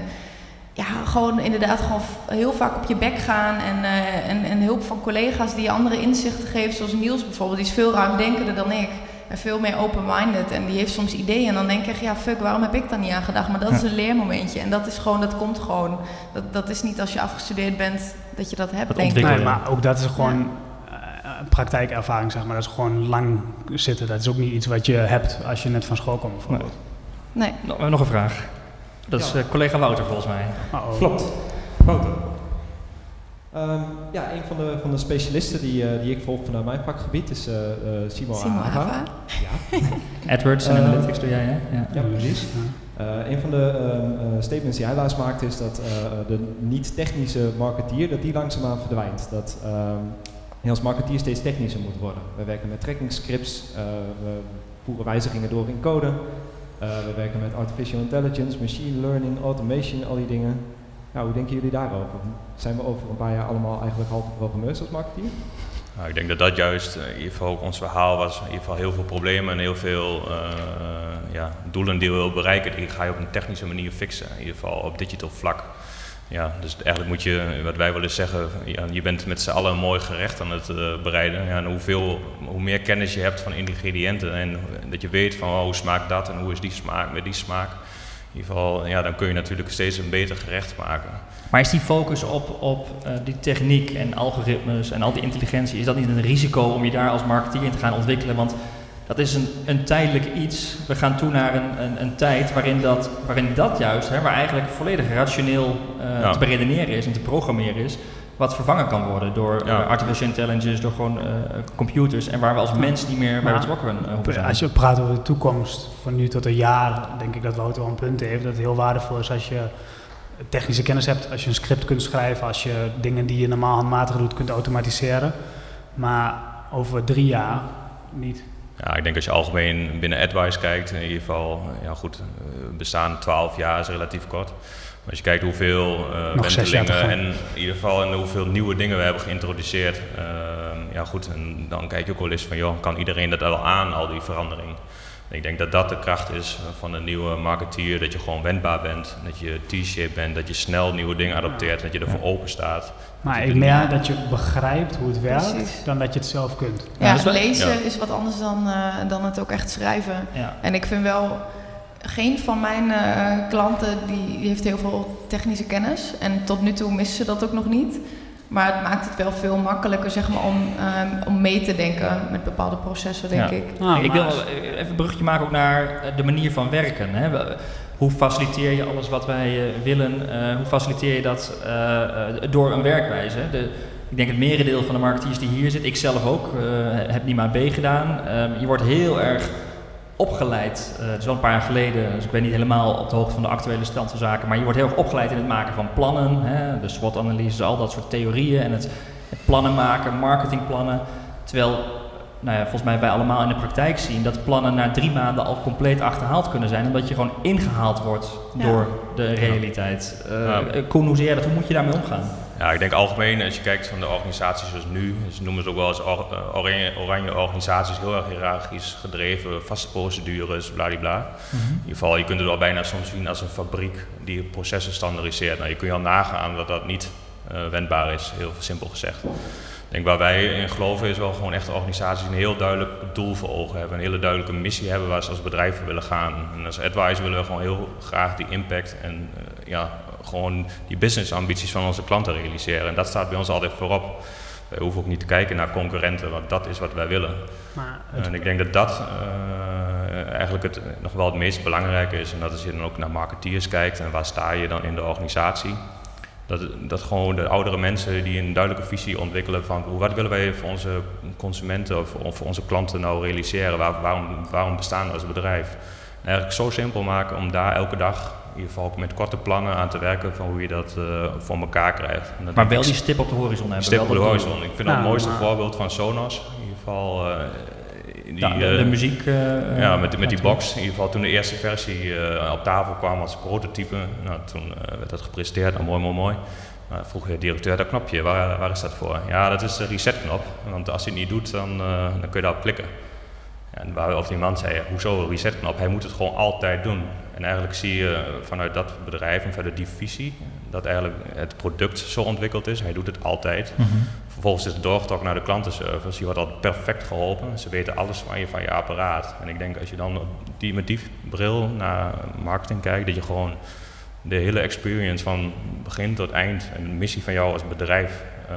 ja, gewoon inderdaad gewoon heel vaak op je bek gaan. En, eh, en, en hulp van collega's die je andere inzichten geven. Zoals Niels bijvoorbeeld. Die is veel ruimdenkender dan ik. En veel meer open-minded. En die heeft soms ideeën. En dan denk ik, ja, fuck, waarom heb ik daar niet aan gedacht? Maar dat is een leermomentje. En dat is gewoon, dat komt gewoon. Dat, dat is niet als je afgestudeerd bent dat je dat hebt, Dat denk ik. Nee, maar ook dat is gewoon eh, praktijkervaring, zeg maar. Dat is gewoon lang zitten. Dat is ook niet iets wat je hebt als je net van school komt, bijvoorbeeld. Nee. Nog, nog een vraag. Dat is eh, collega Wouter volgens mij. Uh-oh. Klopt. Foto. Ehm, ja, een van de, van de specialisten die, eh, die ik volg vanuit mijn vakgebied is eh eh Simon, Simon Ava. Ja. AdWords en Eh, Analytics doe jij, hè? Ja. Ja, precies. Eh, een van de ehm, eh, statements die hij laatst maakte is dat eh, de niet-technische marketeer dat die langzaamaan verdwijnt. Dat ehm, je als marketeer steeds technischer moet worden. We werken met tracking scripts, eh, we voeren wijzigingen door in code. Eh, we werken met artificial intelligence, machine learning, automation, al die dingen. Nou, hoe denken jullie daarover? Zijn we over een paar jaar allemaal eigenlijk halve programmeurs als marketeer? Nou, ik denk dat dat juist eh, in ieder geval ook ons verhaal was. In ieder geval heel veel problemen en heel veel eh, ja, doelen die we willen bereiken, die ga je op een technische manier fixen. In ieder geval op digital vlak. Ja, dus eigenlijk moet je, wat wij willen zeggen, je bent met z'n allen een mooi gerecht aan het eh, bereiden. Ja, en hoeveel, hoe meer kennis je hebt van ingrediënten en dat je weet van oh, hoe smaakt dat en hoe is die smaak met die smaak. In ieder geval, ja, dan kun je natuurlijk steeds een beter gerecht maken. Maar is die focus op, op eh, die techniek en algoritmes en al die intelligentie, is dat niet een risico om je daar als marketeer in te gaan ontwikkelen? Want dat is een, een tijdelijk iets. We gaan toe naar een, een, een tijd waarin dat, waarin dat juist, hè, waar eigenlijk volledig rationeel eh, Ja. te beredeneren is en te programmeren is, wat vervangen kan worden door Ja. eh, artificial intelligence, door gewoon eh, computers en waar we als mens niet meer bij betrokken hoeven zijn. Als je praat over de toekomst, van nu tot een jaar, denk ik dat Wouter wel een punt heeft. Dat het heel waardevol is als je technische kennis hebt, als je een script kunt schrijven, als je dingen die je normaal handmatig doet kunt automatiseren. Maar over drie jaar niet. Ja, ik denk als je algemeen binnen AdWise kijkt, in ieder geval, ja goed, eh, bestaan 12 jaar is relatief kort. Maar als je kijkt hoeveel eh wentelingen en in ieder geval en hoeveel nieuwe dingen we hebben geïntroduceerd. eh, ja goed, en dan kijk je ook wel eens van, joh, kan iedereen dat wel aan, al die verandering? En ik denk dat dat de kracht is van een nieuwe marketeer, dat je gewoon wendbaar bent, dat je T-shaped bent, dat je snel nieuwe dingen adopteert, dat je ervoor open staat. Maar ik merk dat je begrijpt hoe het werkt, Precies. dan dat je het zelf kunt. Ja, lezen ja. is wat anders dan, eh, dan het ook echt schrijven. Ja. En ik vind wel, geen van mijn eh, klanten die, die heeft heel veel technische kennis. En tot nu toe missen ze dat ook nog niet. Maar het maakt het wel veel makkelijker zeg maar, om, ehm, om mee te denken met bepaalde processen, denk Ja. ik. Ah, ik wil even een bruggetje maken ook naar de manier van werken. Hè. Hoe faciliteer je alles wat wij eh, willen? Eh, hoe faciliteer je dat eh, door een werkwijze? De, ik denk het merendeel van de marketeers die hier zit, ik zelf ook, heb NIMA B gedaan. Ehm, je wordt heel erg opgeleid. Het is wel een paar jaar geleden, dus ik ben niet helemaal op de hoogte van de actuele stand van zaken. Maar je wordt heel erg opgeleid in het maken van plannen. Hè, de SWOT-analyses, al dat soort theorieën. En het, het plannen maken, marketingplannen. Terwijl nou ja, volgens mij wij allemaal in de praktijk zien dat plannen na drie maanden al compleet achterhaald kunnen zijn, omdat je gewoon ingehaald wordt Ja. door de realiteit. Eh Ja. eh, Koen, hoe zie jij dat? Hoe moet je daarmee omgaan? Ja, ik denk algemeen, als je kijkt van de organisaties zoals nu, ze noemen ze ook wel eens or- eh, oranje, oranje organisaties, heel erg hiërarchisch gedreven, vaste procedures, bladibla. In ieder geval, je kunt het al bijna soms zien als een fabriek die processen standaardiseert. Nou, je kunt je al nagaan dat dat niet eh, wendbaar is, heel simpel gezegd. Ik denk waar wij in geloven is wel gewoon echt organisaties die een heel duidelijk doel voor ogen hebben. Een hele duidelijke missie hebben waar ze als bedrijf voor willen gaan. En als advisor willen we gewoon heel graag die impact en eh, ja, gewoon die businessambities van onze klanten realiseren. En dat staat bij ons altijd voorop. Wij hoeven ook niet te kijken naar concurrenten, want dat is wat wij willen. Maar het- En ik denk dat dat eh, eigenlijk het, nog wel het meest belangrijke is. En dat als je dan ook naar marketeers kijkt en waar sta je dan in de organisatie. Dat, dat gewoon de oudere mensen die een duidelijke visie ontwikkelen van hoe- wat willen wij voor onze consumenten of, of voor onze klanten nou realiseren. Waar, waarom, waarom bestaan we als bedrijf? En eigenlijk zo simpel maken om daar elke dag in ieder geval ook met korte plannen aan te werken van hoe je dat eh, voor elkaar krijgt. En dat Maar wel die stip op de horizon hebben. Stip op de horizon. Ik vind dat Nou, het mooiste maar- voorbeeld van Sonos. In ieder geval eh, die, Ja, de, eh, de muziek. eh, ja, met, met die box. In ieder geval toen de eerste versie eh, op tafel kwam als prototype. Nou, toen werd dat gepresenteerd. Nou, mooi, mooi, mooi. Nou, vroeg de directeur dat knopje, waar, waar is dat voor? Ja, dat is de resetknop. Want als hij het niet doet, dan, dan kun je daarop klikken. En waar we of die man zei, hoezo resetknop? Hij moet het gewoon altijd doen. En eigenlijk zie je vanuit dat bedrijf en vanuit die visie dat eigenlijk het product zo ontwikkeld is. Hij doet het altijd. mhm. Vervolgens is het doorgetrokken naar de klantenservice. Je wordt al perfect geholpen. Ze weten alles van je, van je apparaat. En ik denk als je dan die, met die bril naar marketing kijkt, dat je gewoon de hele experience van begin tot eind en de missie van jou als bedrijf, eh,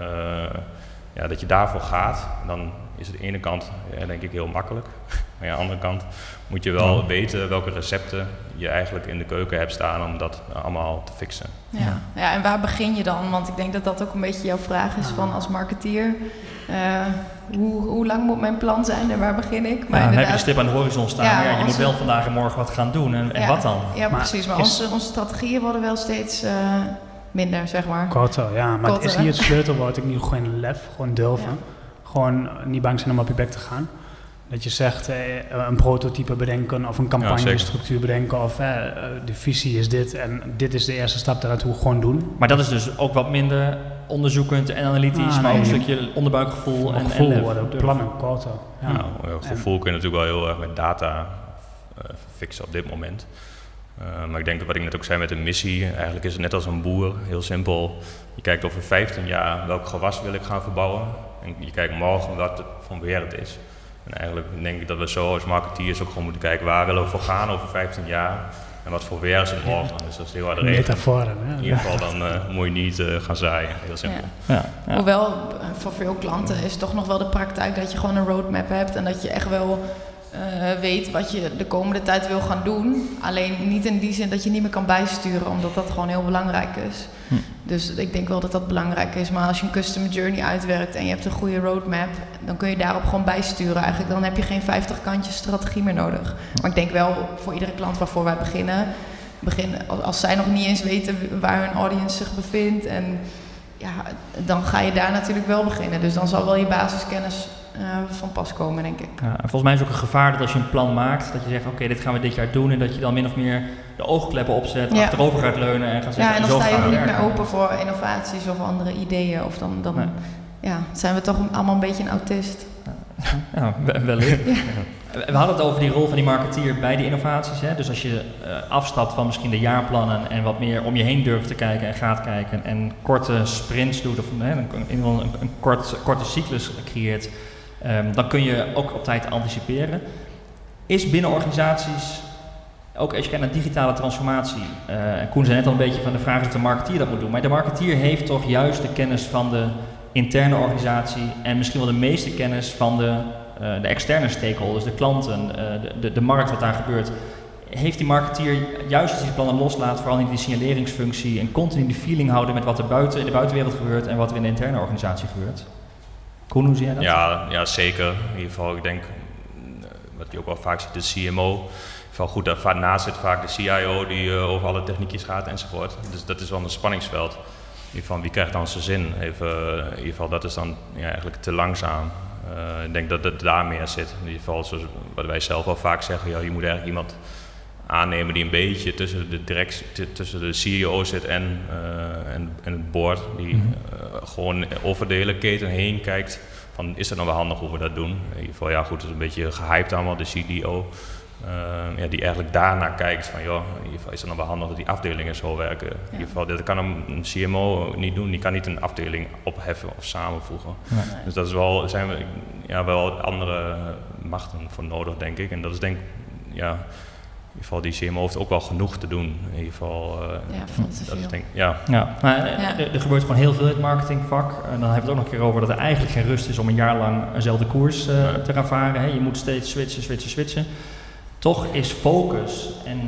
ja, dat je daarvoor gaat, dan is het aan de ene kant ja, denk ik heel makkelijk. Maar aan de andere kant moet je wel weten welke recepten je eigenlijk in de keuken hebt staan om dat allemaal te fixen. Ja. ja, en waar begin je dan? Want ik denk dat dat ook een beetje jouw vraag is van als marketeer. eh, hoe, hoe lang moet mijn plan zijn en waar begin ik? Ja, dan heb je een stip aan de horizon staan. Ja, maar ja, je moet we- wel vandaag en morgen wat gaan doen. En, en Ja. wat dan? Ja, Maar precies. Maar is- onze, onze strategieën worden wel steeds eh, minder, zeg maar. Korter, ja. Maar Korter, is hier het sleutelwoord? Ik niet gewoon lef, gewoon durven. Ja. Gewoon niet bang zijn om op je bek te gaan. Dat je zegt, eh, een prototype bedenken of een campagnestructuur bedenken of eh, eh, de visie is dit en dit is de eerste stap daarnaartoe gewoon doen. Maar dat is dus ook wat minder onderzoekend en analytisch, Ah, maar ook een stukje onderbuikgevoel en, Een en gevoel lef. worden, Durf. plannen korter. Ja. Nou, ja, gevoel kun je natuurlijk wel heel erg met data eh, fixen op dit moment. Maar ik denk dat wat ik net ook zei met de missie, eigenlijk is het net als een boer, heel simpel. Je kijkt over 15 jaar welk gewas wil ik gaan verbouwen. En je kijkt morgen wat het van weer het is. En eigenlijk denk ik dat we zo als marketeers ook gewoon moeten kijken waar willen we voor gaan over 15 jaar. En wat voor weer is het morgen. Dus dat is heel hard reden. Metaforen. Hè? In ieder geval dan eh, moet je niet eh, gaan zaaien, heel simpel. Ja, ja. Hoewel, eh, voor veel klanten is toch nog wel de praktijk dat je gewoon een roadmap hebt en dat je echt wel eh, weet wat je de komende tijd wil gaan doen. Alleen niet in die zin dat je niet meer kan bijsturen, omdat dat gewoon heel belangrijk is. Hm. Dus ik denk wel dat dat belangrijk is. Maar als je een customer journey uitwerkt en je hebt een goede roadmap, dan kun je daarop gewoon bijsturen. Eigenlijk dan heb je geen 50 kantjes strategie meer nodig. Maar ik denk wel voor iedere klant waarvoor wij beginnen, als, als zij nog niet eens weten waar hun audience zich bevindt en ja, dan ga je daar natuurlijk wel beginnen. Dus dan zal wel je basiskennis eh, van pas komen, denk ik. Ja, en volgens mij is ook een gevaar dat als je een plan maakt, dat je zegt, oké, dit gaan we dit jaar doen. En dat je dan min of meer de oogkleppen opzet, Ja. achterover gaat leunen en gaat zeggen, Ja, en dan sta je ook niet meer open voor innovaties of andere ideeën. Of dan, dan Nee. ja, zijn we toch allemaal een beetje een autist. Ja, we- wellicht. We hadden het over die rol van die marketeer bij die innovaties. Hè? Dus als je eh, afstapt van misschien de jaarplannen en wat meer om je heen durft te kijken en gaat kijken en korte sprints doet of hè, een, in ieder geval een, een kort, korte cyclus creëert, ehm, dan kun je ook op tijd anticiperen. Is binnen organisaties, ook als je kijkt naar digitale transformatie, eh, en Koen zei net al een beetje van de vraag of de marketeer dat moet doen, maar de marketeer heeft toch juist de kennis van de interne organisatie en misschien wel de meeste kennis van de, eh, de externe stakeholders, de klanten, eh, de, de, de markt, wat daar gebeurt. Heeft die marketeer, juist als hij die plannen loslaat, vooral in die signaleringsfunctie en continu die feeling houden met wat er buiten in de buitenwereld gebeurt en wat er in de interne organisatie gebeurt? Hoe zie dat? Ja, ja, zeker. In ieder geval, ik denk, mm, wat je ook wel vaak ziet, de CMO. Van goed, daar vaak naast zit vaak de CIO die eh, over alle techniekjes gaat enzovoort. Dus dat is wel een spanningsveld. In ieder geval, wie krijgt dan zijn zin? Even, eh, in ieder geval, dat is dan ja, eigenlijk te langzaam. Eh, ik denk dat het daar meer zit. In ieder geval, zoals wat wij zelf al vaak zeggen, ja, je moet eigenlijk iemand aannemen die een beetje tussen de, direct, tussen de CEO zit en, eh, en, en het board. Die Mhm. eh, gewoon over de hele keten heen kijkt van is het nou wel handig hoe we dat doen. In ieder geval, ja goed, het is een beetje gehyped allemaal, de CDO. eh, ja, die eigenlijk daarnaar kijkt van, joh, in ieder geval is het nou wel handig dat die afdelingen zo werken. In ieder geval, dat kan een, een CMO niet doen. Die kan niet een afdeling opheffen of samenvoegen. Nee. Dus dat is wel, zijn we ja, wel andere machten voor nodig, denk ik. En dat is denk ik, ja, ieder geval die CMO heeft ook wel genoeg te doen. In ieder geval, eh, Ja, veel te dat is veel. denk, ja, Ja, maar eh, Ja. Er, er gebeurt gewoon heel veel in het marketingvak. En dan hebben we het ook nog een keer over dat er eigenlijk geen rust is om een jaar lang eenzelfde koers eh, te gaan varen. Hè. Je moet steeds switchen, switchen, switchen. Toch is focus en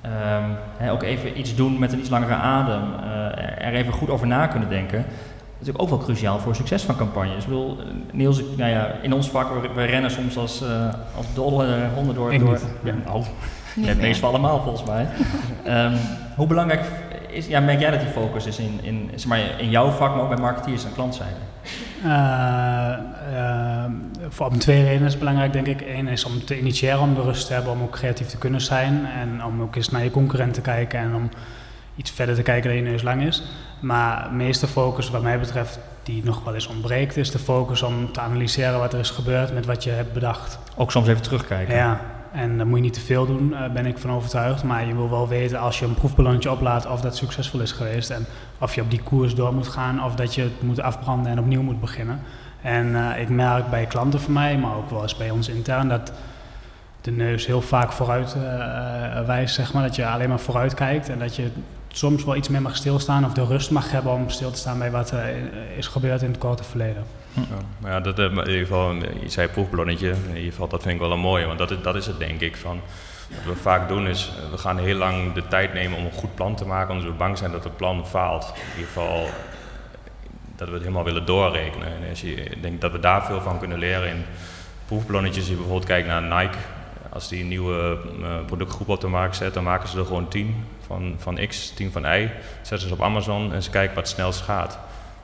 ehm, hè, ook even iets doen met een iets langere adem, eh, er even goed over na kunnen denken. Natuurlijk ook wel cruciaal voor het succes van campagnes. Ik bedoel, Niels, nou ja, in ons vak, we, we rennen soms als, eh, als dolle honden door. Ik door niet, ja. Oh. Niet het meest van allemaal volgens mij. Ehm, hoe belangrijk is, ja, merk jij dat die focus is in, in, zeg maar, in jouw vak, maar ook bij marketeers en klantzijde? Eh, eh, voor om twee redenen is het belangrijk, denk ik. Eén is om te initiëren, om de rust te hebben, om ook creatief te kunnen zijn. En om ook eens naar je concurrent te kijken en om iets verder te kijken dan je neus lang is. Maar de meeste focus, wat mij betreft, die nog wel eens ontbreekt, is de focus om te analyseren wat er is gebeurd met wat je hebt bedacht. Ook soms even terugkijken. Ja, en dan moet je niet te veel doen, eh, ben ik van overtuigd. Maar je wil wel weten als je een proefballonnetje oplaat of dat succesvol is geweest. En of je op die koers door moet gaan of dat je het moet afbranden en opnieuw moet beginnen. En eh, ik merk bij klanten van mij, maar ook wel eens bij ons intern, dat de neus heel vaak vooruit eh, wijst, zeg maar. Dat je alleen maar vooruit kijkt en dat je soms wel iets meer mag stilstaan of de rust mag hebben om stil te staan bij wat er is gebeurd in het korte verleden. Ja, ja, eh, in ieder geval, je zei proefballonnetje, in ieder geval, dat vind ik wel een mooie, want dat is, dat is het denk ik. Van, wat we vaak doen is, eh, we gaan heel lang de tijd nemen om een goed plan te maken, omdat we bang zijn dat het plan faalt. In ieder geval, eh, dat we het helemaal willen doorrekenen. En als je, ik denk dat we daar veel van kunnen leren in proefballonnetjes. Als je bijvoorbeeld kijkt naar Nike, als die een nieuwe eh, productgroep op de markt zet, dan maken ze er gewoon 10 van, van X, 10 van Y. Zetten ze op Amazon en ze kijken wat het snelst gaat.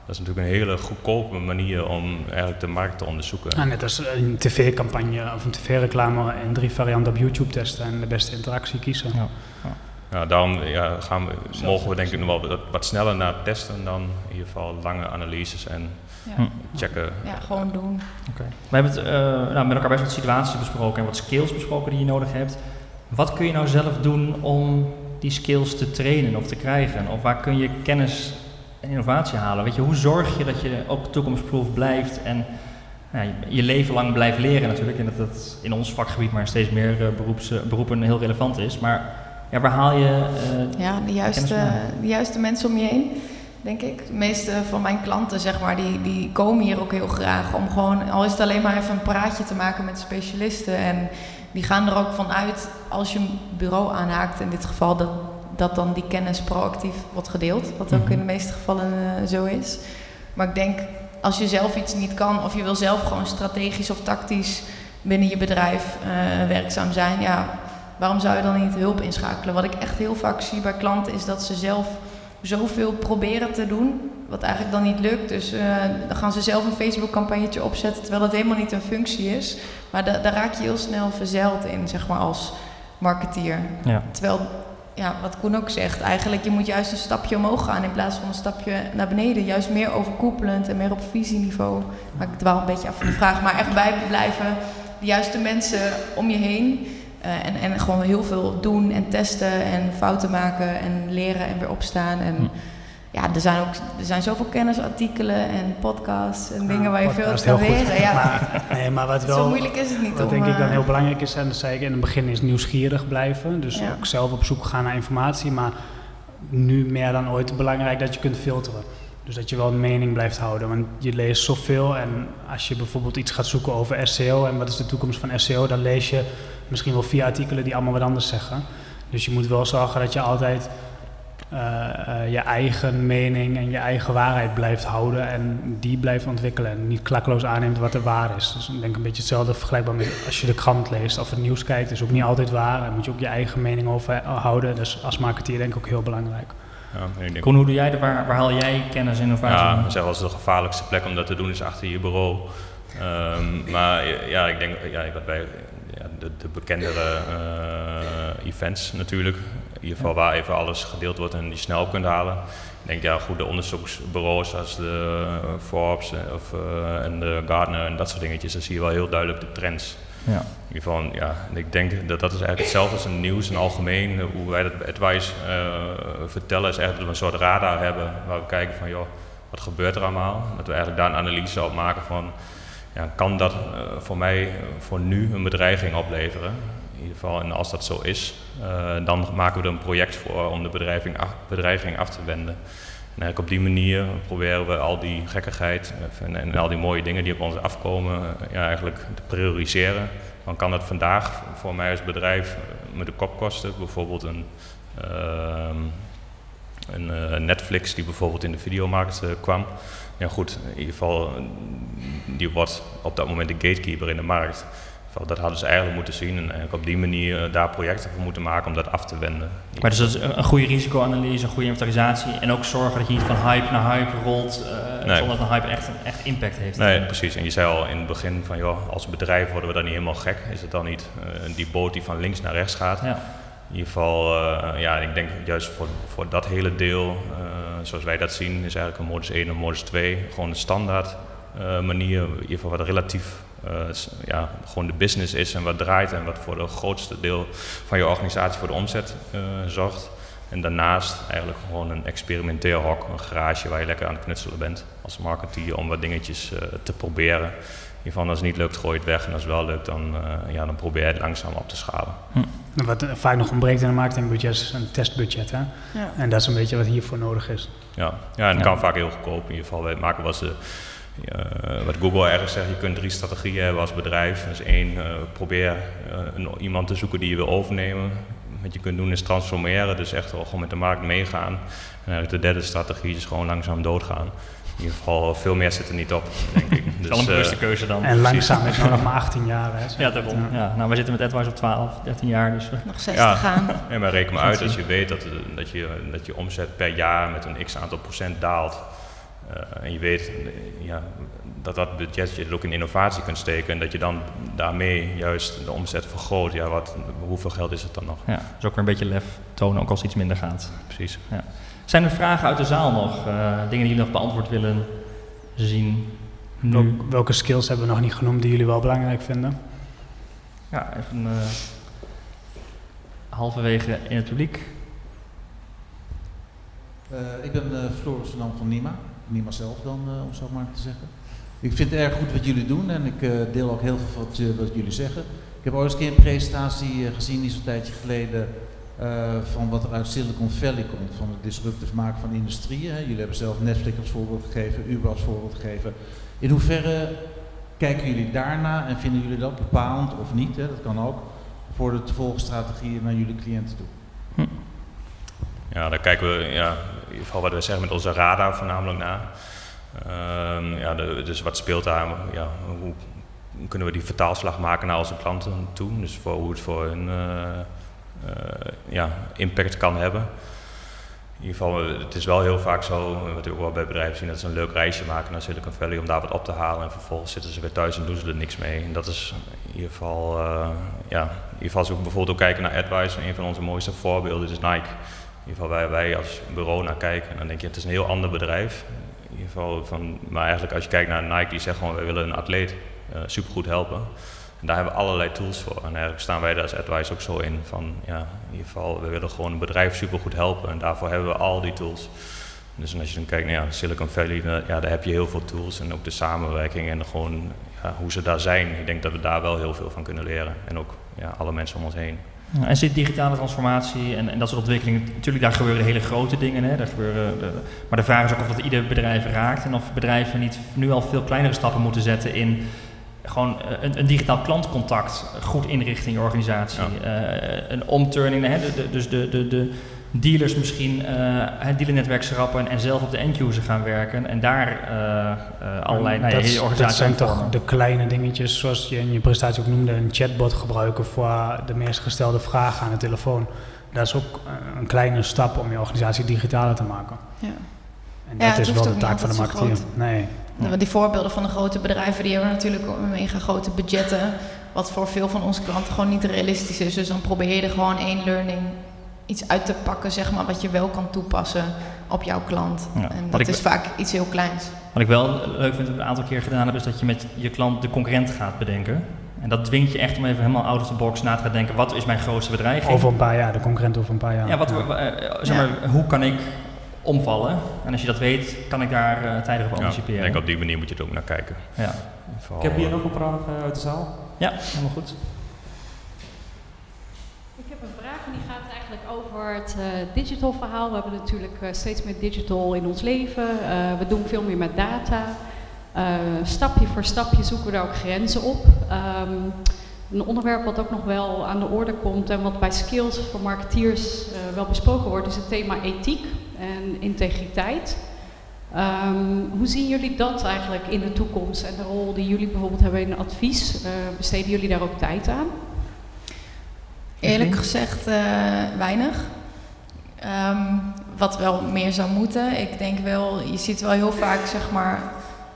Dat is natuurlijk een hele goedkope manier om eigenlijk de markt te onderzoeken. Nou, net als een tv-campagne of een tv-reclame in drie varianten op YouTube testen en de beste interactie kiezen. Ja. Ja, daarom ja, gaan we, mogen we denk ik nog wel wat, wat sneller naar testen dan in ieder geval lange analyses en Ja. Hm. checken. ja, gewoon doen. Oké. We hebben het eh, nou, met elkaar best wat situaties besproken en wat skills besproken die je nodig hebt. Wat kun je nou zelf doen om die skills te trainen of te krijgen? Of waar kun je kennis en innovatie halen? Weet je, hoe zorg je dat je ook toekomstproof blijft en nou, je, je leven lang blijft leren natuurlijk. En dat dat in ons vakgebied maar steeds meer eh, beroeps, eh, beroepen heel relevant is. Maar ja, waar haal je... eh, Ja, de juiste, de juiste mensen om je heen, denk ik. De meeste van mijn klanten, zeg maar, die, die komen hier ook heel graag om gewoon, al is het alleen maar even een praatje te maken met specialisten. En die gaan er ook van uit, als je een bureau aanhaakt in dit geval, dat, dat dan die kennis proactief wordt gedeeld. Wat ook Mhm. in de meeste gevallen eh, zo is. Maar ik denk, als je zelf iets niet kan, of je wil zelf gewoon strategisch of tactisch binnen je bedrijf eh, werkzaam zijn, ja, waarom zou je dan niet hulp inschakelen? Wat ik echt heel vaak zie bij klanten is dat ze zelf zoveel proberen te doen, wat eigenlijk dan niet lukt. Dus eh, dan gaan ze zelf een Facebook-campagnetje opzetten, terwijl dat helemaal niet een functie is. Maar da- daar raak je heel snel verzeild in, zeg maar, als marketeer. ja. Terwijl, ja, wat Koen ook zegt, eigenlijk je moet juist een stapje omhoog gaan in plaats van een stapje naar beneden. Juist meer overkoepelend en meer op visieniveau. Maar ik dwaal een beetje af van de vraag, maar echt bij blijven. De juiste mensen om je heen. eh, en, en gewoon heel veel doen en testen en fouten maken en leren en weer opstaan. En Hm. Ja, er zijn ook er zijn zoveel kennisartikelen en podcasts en dingen waar je veel podcast, kan leren. Ja, Maar, nee, maar wat wel, zo moeilijk is het niet wat om... denk ik dan eh, heel belangrijk is, en dat zei ik in het begin, is nieuwsgierig blijven. Dus Ja. ook zelf op zoek gaan naar informatie. Maar nu meer dan ooit belangrijk dat je kunt filteren. Dus dat je wel een mening blijft houden. Want je leest zoveel en als je bijvoorbeeld iets gaat zoeken over SEO en wat is de toekomst van SEO, dan lees je misschien wel vier artikelen die allemaal wat anders zeggen. Dus je moet wel zorgen dat je altijd je eigen mening en je eigen waarheid blijft houden en die blijft ontwikkelen en niet klakkeloos aanneemt wat er waar is. Dus ik denk een beetje hetzelfde vergelijkbaar met als je de krant leest of het nieuws kijkt, is ook niet altijd waar en moet je ook je eigen mening over eh, houden. Dus als marketeer denk ik ook heel belangrijk. Ja, ik denk, hoe doe jij dat? Waar, waar haal jij kennis en innovatie ja, ik zeg wel eens de gevaarlijkste plek om dat te doen is achter je bureau. Ehm, maar ja, ik denk ja, wat bij ja, de, de bekendere eh, events natuurlijk. In ieder geval waar even alles gedeeld wordt en die snel kunt halen. Ik denk ja, goede onderzoeksbureaus als de eh, Forbes eh, of, eh, en de Gartner en dat soort dingetjes, dan zie je wel heel duidelijk de trends. Ja. In ieder geval, ja, en ik denk dat dat is eigenlijk hetzelfde als in nieuws en algemeen. Hoe wij dat Advice vertellen is eigenlijk dat we een soort radar hebben waar we kijken van, joh, wat gebeurt er allemaal? Dat we eigenlijk daar een analyse op maken van, ja, kan dat voor mij voor nu een bedreiging opleveren? In ieder geval, en als dat zo is, eh, dan maken we er een project voor om de bedreiging af, af te wenden. En eigenlijk op die manier proberen we al die gekkigheid eh, en, en al die mooie dingen die op ons afkomen, eh, ja, eigenlijk te prioriseren. Dan kan het vandaag voor mij als bedrijf met de kop kosten. Bijvoorbeeld een, ehm, een Netflix die bijvoorbeeld in de videomarkt kwam. Ja goed, in ieder geval, eh, die wordt op dat moment de gatekeeper in de markt. Dat hadden ze eigenlijk moeten zien en eigenlijk op die manier eh, daar projecten voor moeten maken om dat af te wenden. Maar dus dat is een een goede risicoanalyse, een goede inventarisatie en ook zorgen dat je niet van hype naar hype rolt eh, Nee. zonder dat een hype echt, echt impact heeft. Nee, precies. En je zei al in het begin van, joh, als bedrijf worden we dan niet helemaal gek. Is het dan niet eh, die boot die van links naar rechts gaat? Ja. In ieder geval, ja, ik denk juist voor, voor dat hele deel, zoals wij dat zien, is eigenlijk een modus 1 en modus 2 gewoon een standaard manier, in ieder geval wat relatief eh, s- ja, gewoon de business is en wat draait en wat voor de grootste deel van je organisatie voor de omzet eh, zorgt. En daarnaast eigenlijk gewoon een experimenteerhok, een garage waar je lekker aan het knutselen bent als marketeer om wat dingetjes eh, te proberen. Geval als het niet lukt, gooi je het weg en als het wel lukt, dan, eh, ja, dan probeer je het langzaam op te schalen. Wat eh, vaak nog ontbreekt in een marketingbudget is een testbudget. Hè? Ja. En dat is een beetje wat hiervoor nodig is. Ja, ja en het Ja. kan vaak heel goedkoop. In ieder geval, wij maken wat, ze, eh, wat Google ergens zegt, je kunt drie strategieën hebben als bedrijf. Dus één, eh, probeer eh, een, iemand te zoeken die je wil overnemen. Wat je kunt doen is transformeren, dus echt wel gewoon met de markt meegaan. En eigenlijk de derde strategie is gewoon langzaam doodgaan. In ieder geval, veel meer zit er niet op, denk ik. Dat is Dus, wel een bewuste eh, keuze dan. En langzaam is nog maar 18 jaar. Hè? Ja, daarom. Ja. Nou, we zitten met Edwise op 12, 13 jaar, dus we- Nog zes Ja. te gaan. Ja, maar reken maar uit als je weet dat, eh, dat, je, dat je omzet per jaar met een x aantal procent daalt. Eh, en je weet ja, dat dat budget je ook in innovatie kunt steken en dat je dan daarmee juist de omzet vergroot. Ja, wat, hoeveel geld is het dan nog? ja, dus ook weer een beetje lef tonen, ook als iets minder gaat. Precies. Zijn er vragen uit de zaal nog? Eh, dingen die jullie nog beantwoord willen zien? Nu? Welk- welke skills hebben we nog niet genoemd die jullie wel belangrijk vinden? Ja, even eh, halverwege in het publiek. Eh, ik ben eh, Floris van van Nima. Nima zelf dan, eh, om zo maar te zeggen. Ik vind het erg goed wat jullie doen en ik eh, deel ook heel veel wat, wat jullie zeggen. Ik heb ooit eens een keer een presentatie eh, gezien, die zo'n tijdje geleden, van wat er uit Silicon Valley komt, van het disruptief maken van industrieën. Jullie hebben zelf Netflix als voorbeeld gegeven, Uber als voorbeeld gegeven. In hoeverre kijken jullie daarna en vinden jullie dat bepalend of niet, hè, dat kan ook, voor de te volgen strategieën naar jullie cliënten toe? Ja, daar kijken we ja, in ieder geval wat we zeggen met onze radar voornamelijk naar. Ehm, ja, dus wat speelt daar? Ja, hoe kunnen we die vertaalslag maken naar onze klanten toe? Dus voor hoe het voor hun eh, eh, ja, impact kan hebben. In ieder geval, het is wel heel vaak zo, wat we ook wel bij bedrijven zien, dat ze een leuk reisje maken naar Silicon Valley om daar wat op te halen. En vervolgens zitten ze weer thuis en doen ze er niks mee. En dat is in ieder geval, eh, ja, in ieder geval als we bijvoorbeeld ook kijken naar AdWise, een van onze mooiste voorbeelden is Nike. In ieder geval waar wij als bureau naar kijken. En dan denk je, het is een heel ander bedrijf. In ieder geval van, maar eigenlijk als je kijkt naar Nike, die zegt gewoon, wij willen een atleet eh, supergoed helpen. En daar hebben we allerlei tools voor. En eigenlijk staan wij daar als AdWise ook zo in. Van, ja, in ieder geval, we willen gewoon een bedrijf supergoed helpen. En daarvoor hebben we al die tools. Dus als je dan kijkt naar ja, Silicon Valley, ja, daar heb je heel veel tools. En ook de samenwerking en gewoon ja, hoe ze daar zijn. Ik denk dat we daar wel heel veel van kunnen leren. En ook ja, alle mensen om ons heen. En zit digitale transformatie en, en dat soort ontwikkelingen, natuurlijk daar gebeuren hele grote dingen, hè, daar gebeuren, de- maar de vraag is ook of dat ieder bedrijf raakt en of bedrijven niet nu al veel kleinere stappen moeten zetten in gewoon eh, een, een digitaal klantcontact goed inrichten in je organisatie. Eh, een omturning, hè, de, de- dus de, de, de dealers misschien eh, het dealernetwerk schrappen en zelf op de end-user gaan werken en daar eh, eh, allerlei nou ja, dat, organisaties zijn toch de kleine dingetjes, zoals je in je presentatie ook noemde, een chatbot gebruiken voor de meest gestelde vragen aan de telefoon. Dat is ook een kleine stap om je organisatie digitaler te maken. Ja. En Ja, dat is wel de taak van de marketeer. Nee. De- Die voorbeelden van de grote bedrijven, die hebben natuurlijk mega grote budgetten. Wat voor veel van onze klanten gewoon niet realistisch is. Dus dan probeer je er gewoon één learning iets uit te pakken, zeg maar, wat je wel kan toepassen op jouw klant. Ja, En dat is vaak iets heel kleins. Wat ik wel leuk vind, dat we een aantal keer gedaan hebben, is dat je met je klant de concurrent gaat bedenken. En dat dwingt je echt om even helemaal out of the box na te gaan denken, wat is mijn grootste bedreiging? Over een paar jaar, de concurrent over een paar jaar. ja, wat, eh, zeg maar, hoe kan ik omvallen? En als je dat weet, kan ik daar eh, tijdig op Ja, ik anticiperen. denk op die manier moet je er ook naar kijken. Ja. In ieder geval, Ik heb hier eh, nog een vraag uit de zaal. ja, helemaal goed. Ik heb een vraag en die gaat over het eh, digital verhaal. We hebben natuurlijk eh, steeds meer digital in ons leven. Eh, we doen veel meer met data. Stapje voor stapje zoeken we daar ook grenzen op. Ehm, een onderwerp wat ook nog wel aan de orde komt en wat bij skills voor marketeers wel besproken wordt, is het thema ethiek en integriteit. Ehm, hoe zien jullie dat eigenlijk in de toekomst en de rol die jullie bijvoorbeeld hebben in advies? Besteden jullie daar ook tijd aan? Eerlijk gezegd uh, weinig. Um, wat wel meer zou moeten. Ik denk wel, je ziet wel heel vaak zeg maar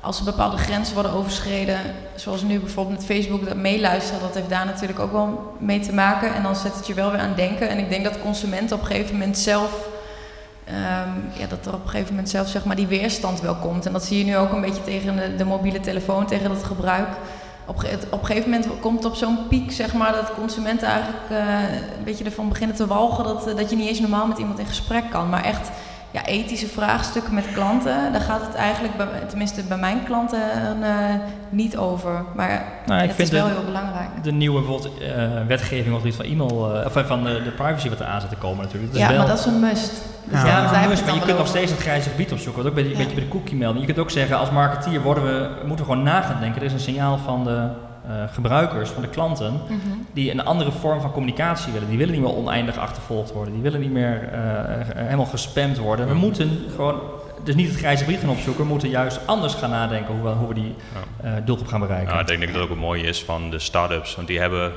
als er bepaalde grenzen worden overschreden, zoals nu bijvoorbeeld met Facebook, dat meeluisteren, dat heeft daar natuurlijk ook wel mee te maken. En dan zet het je wel weer aan denken. En ik denk dat consumenten op een gegeven moment zelf, um, ja, dat er op een gegeven moment zelf zeg maar die weerstand wel komt. En dat zie je nu ook een beetje tegen de, de mobiele telefoon, tegen dat gebruik. Op, op een gegeven moment komt het op zo'n piek, zeg maar, dat consumenten eigenlijk uh, een beetje ervan beginnen te walgen dat, dat je niet eens normaal met iemand in gesprek kan. Maar echt ja, ethische vraagstukken met klanten, daar gaat het eigenlijk, bij, tenminste bij mijn klanten, uh, niet over. Maar nou, het is wel heel belangrijk. De nieuwe bijvoorbeeld, uh, wetgeving of iets van e-mail, uh, of van de, de, privacy wat er aan zit te komen natuurlijk. Dat ja, wel... maar dat is een must. Dus ja, ja dat is een must, maar je kunt nog steeds het grijze gebied opzoeken. Wat ook bij ja. beetje bij de cookie melding. Je kunt ook zeggen, als marketeer worden we, moeten we gewoon na gaan denken. Er is een signaal van de gebruikers, van de klanten, mm -hmm. die een andere vorm van communicatie willen. Die willen niet meer oneindig achtervolgd worden. Die willen niet meer uh, helemaal gespamd worden. We moeten gewoon, dus niet het grijze gebied gaan opzoeken, we moeten juist anders gaan nadenken hoe we, hoe we die uh, doelgroep gaan bereiken. Ja, ik denk dat het ook het mooie is van de start-ups, want die hebben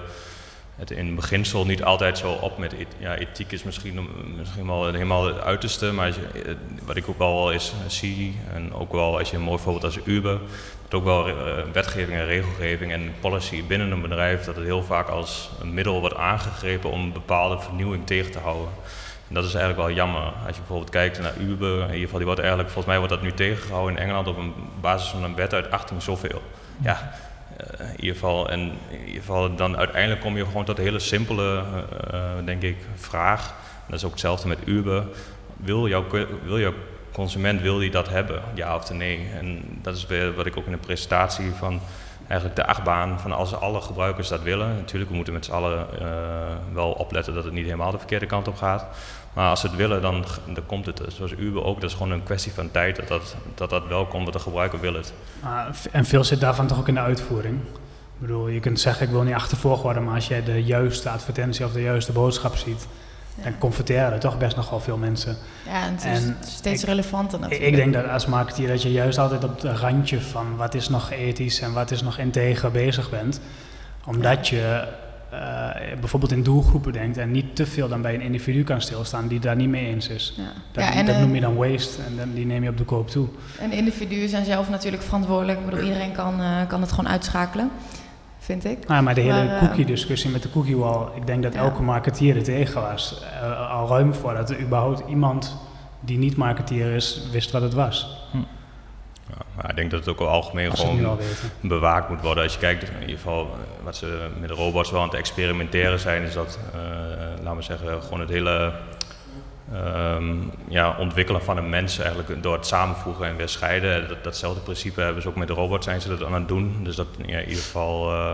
het in beginsel niet altijd zo op met ja, ethiek is misschien, misschien wel helemaal het uiterste, maar je, wat ik ook wel eens zie en ook wel als je een mooi voorbeeld als Uber, ook wel uh, wetgeving en regelgeving en policy binnen een bedrijf, dat het heel vaak als een middel wordt aangegrepen om een bepaalde vernieuwing tegen te houden. En dat is eigenlijk wel jammer. Als je bijvoorbeeld kijkt naar Uber, in ieder geval, die wordt eigenlijk, volgens mij wordt dat nu tegengehouden in Engeland op een basis van een wet uit 18 zoveel. Ja, in ieder geval, en in ieder geval dan uiteindelijk kom je gewoon tot een hele simpele, uh, denk ik, vraag. Dat is ook hetzelfde met Uber. Wil jouw, wil jouw consument wil die dat hebben, ja of nee. En dat is weer wat ik ook in de presentatie van eigenlijk de achtbaan van als alle gebruikers dat willen. Natuurlijk, we moeten met z'n allen wel opletten dat het niet helemaal de verkeerde kant op gaat. Maar als ze het willen, dan, dan komt het. Zoals Uber ook, dat is gewoon een kwestie van tijd dat dat, dat, dat wel komt, dat de gebruiker wil het. Uh, en veel zit daarvan toch ook in de uitvoering? Ik bedoel, je kunt zeggen ik wil niet achtervolgd worden, maar als jij de juiste advertentie of de juiste boodschap ziet, dan converteren toch best nog wel veel mensen. Ja, en het is en steeds ik, relevanter natuurlijk. Ik denk dat als marketeer dat je juist altijd op het randje van wat is nog ethisch en wat is nog integer bezig bent. Omdat ja. je uh, bijvoorbeeld in doelgroepen denkt en niet te veel dan bij een individu kan stilstaan die daar niet mee eens is. Ja. Dat, ja, dat noem je dan waste en dan, die neem je op de koop toe. En individuen zijn zelf natuurlijk verantwoordelijk. Ik bedoel, iedereen kan, uh, kan het gewoon uitschakelen vind ik. Nou, maar de hele uh, cookie-discussie met de cookie wall, ik denk dat ja. elke marketeer er tegen was. Uh, al ruim voordat er überhaupt iemand die niet marketeer is, wist wat het was. Hm. Maar ik denk dat het ook al algemeen Als gewoon bewaakt moet worden. Als je kijkt, in ieder geval eh, wat ze met de robots wel aan het experimenteren zijn, is dat, uh, laten we zeggen, gewoon het hele um, ja, ontwikkelen van een mens eigenlijk door het samenvoegen en weer scheiden. Dat, datzelfde principe hebben ze ook met de robot zijn ze dat aan het doen. Dus dat ja, in ieder geval. Uh,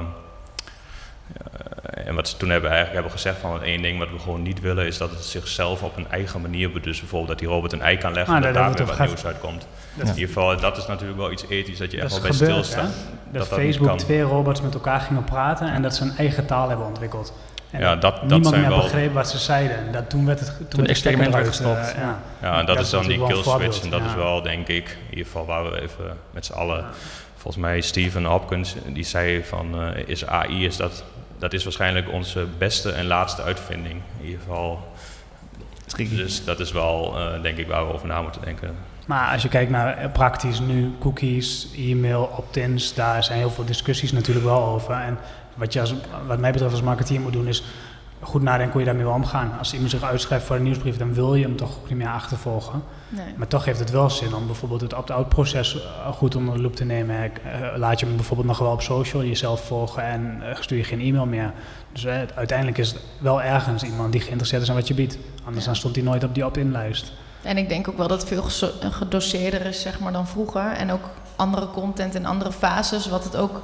en wat ze toen hebben, eigenlijk hebben gezegd van één ding wat we gewoon niet willen is dat het zichzelf op een eigen manier dus bijvoorbeeld dat die robot een ei kan leggen ah, en dat daar weer wat gaat... nieuws uitkomt. Ja. In ieder geval, dat is natuurlijk wel iets ethisch dat je echt wel bij stilstaat. Dat, dat, Facebook twee robots met elkaar gingen praten en dat ze een eigen taal hebben ontwikkeld. En ja, dat, dat niemand zijn meer wel... begreep wat ze zeiden. En dat, toen werd het, toen, experiment werd gestopt. Uh, ja. ja, en dat, dat is dan die kill switch. En dat ja. is wel, denk ik, in ieder geval waar we even met z'n allen... Volgens mij Stephen Hopkins, die zei van, uh, is AI, is dat, dat is waarschijnlijk onze beste en laatste uitvinding. In ieder geval... Dus dat is wel, uh, denk ik, waar we over na moeten denken. Maar als je kijkt naar praktisch nu, cookies, e-mail, opt-ins, daar zijn heel veel discussies natuurlijk wel over. En wat je als, wat mij betreft als marketeer moet doen is goed nadenken hoe je daarmee wil omgaan. Als iemand zich uitschrijft voor een nieuwsbrief, dan wil je hem toch niet meer achtervolgen. Nee. Maar toch heeft het wel zin om bijvoorbeeld het opt-out proces eh, goed onder de loep te nemen. Eh, laat je hem bijvoorbeeld nog wel op social jezelf volgen en uh, stuur je geen e-mail meer. Dus uiteindelijk is het wel ergens iemand die geïnteresseerd is in wat je biedt. Anders ja. dan stond hij nooit op die opt-in lijst. En ik denk ook wel dat het veel gedoseerder is zeg maar, dan vroeger. En ook andere content en andere fases, wat het ook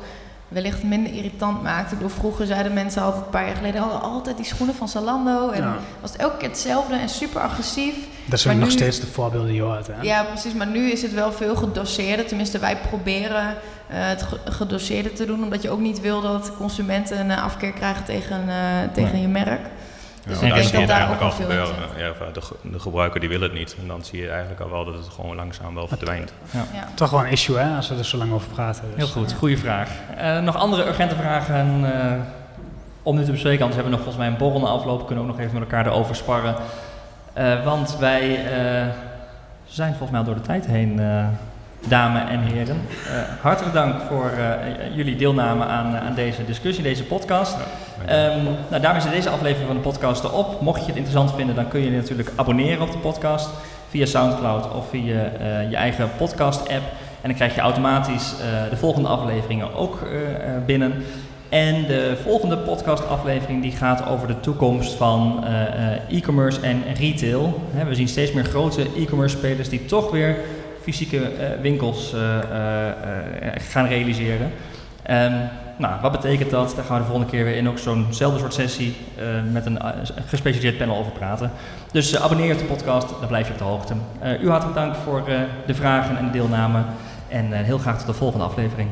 wellicht minder irritant maakt. Ik bedoel, vroeger zeiden mensen altijd een paar jaar geleden oh, altijd die schoenen van Salando. En ja. was het elke keer hetzelfde en super agressief. Dat zijn nog steeds de voorbeelden die je hoort. Hè? Ja, precies. Maar nu is het wel veel gedoseerder. Tenminste, wij proberen uh, het gedoseerder te doen. Omdat je ook niet wil dat consumenten een afkeer krijgen tegen, uh, tegen je merk. Dus Ja, daar zie je dat het eigenlijk al gebeuren. Ja, de, ge- de gebruiker die wil het niet. En dan zie je eigenlijk al wel dat het gewoon langzaam wel verdwijnt. Ja. Toch wel een issue hè, als we er zo lang over praten. Dus. Heel goed, goede vraag. Eh, nog andere urgente vragen eh, om nu te bespreken? Anders hebben we nog volgens mij een borrel na afloop. Kunnen we ook nog even met elkaar erover sparren. Eh, want wij eh, zijn volgens mij al door de tijd heen, eh dames en heren. Eh, hartelijk dank voor eh, jullie deelname aan, aan deze discussie, deze podcast. Ehm, nou, daarmee zit deze aflevering van de podcast erop. Mocht je het interessant vinden, dan kun je je natuurlijk abonneren op de podcast via Soundcloud of via eh, je eigen podcast-app. En dan krijg je automatisch eh, de volgende afleveringen ook eh, eh, binnen. En de volgende podcastaflevering die gaat over de toekomst van eh, eh, e-commerce en retail. We zien steeds meer grote e-commerce spelers die toch weer fysieke eh, winkels eh, eh, gaan realiseren. Ehm, nou, wat betekent dat? Daar gaan we de volgende keer weer in ook zo'nzelfde soort sessie met een gespecialiseerd panel over praten. Dus abonneer je op de podcast, dan blijf je op de hoogte. U hartelijk dank voor de vragen en de deelname. En heel graag tot de volgende aflevering.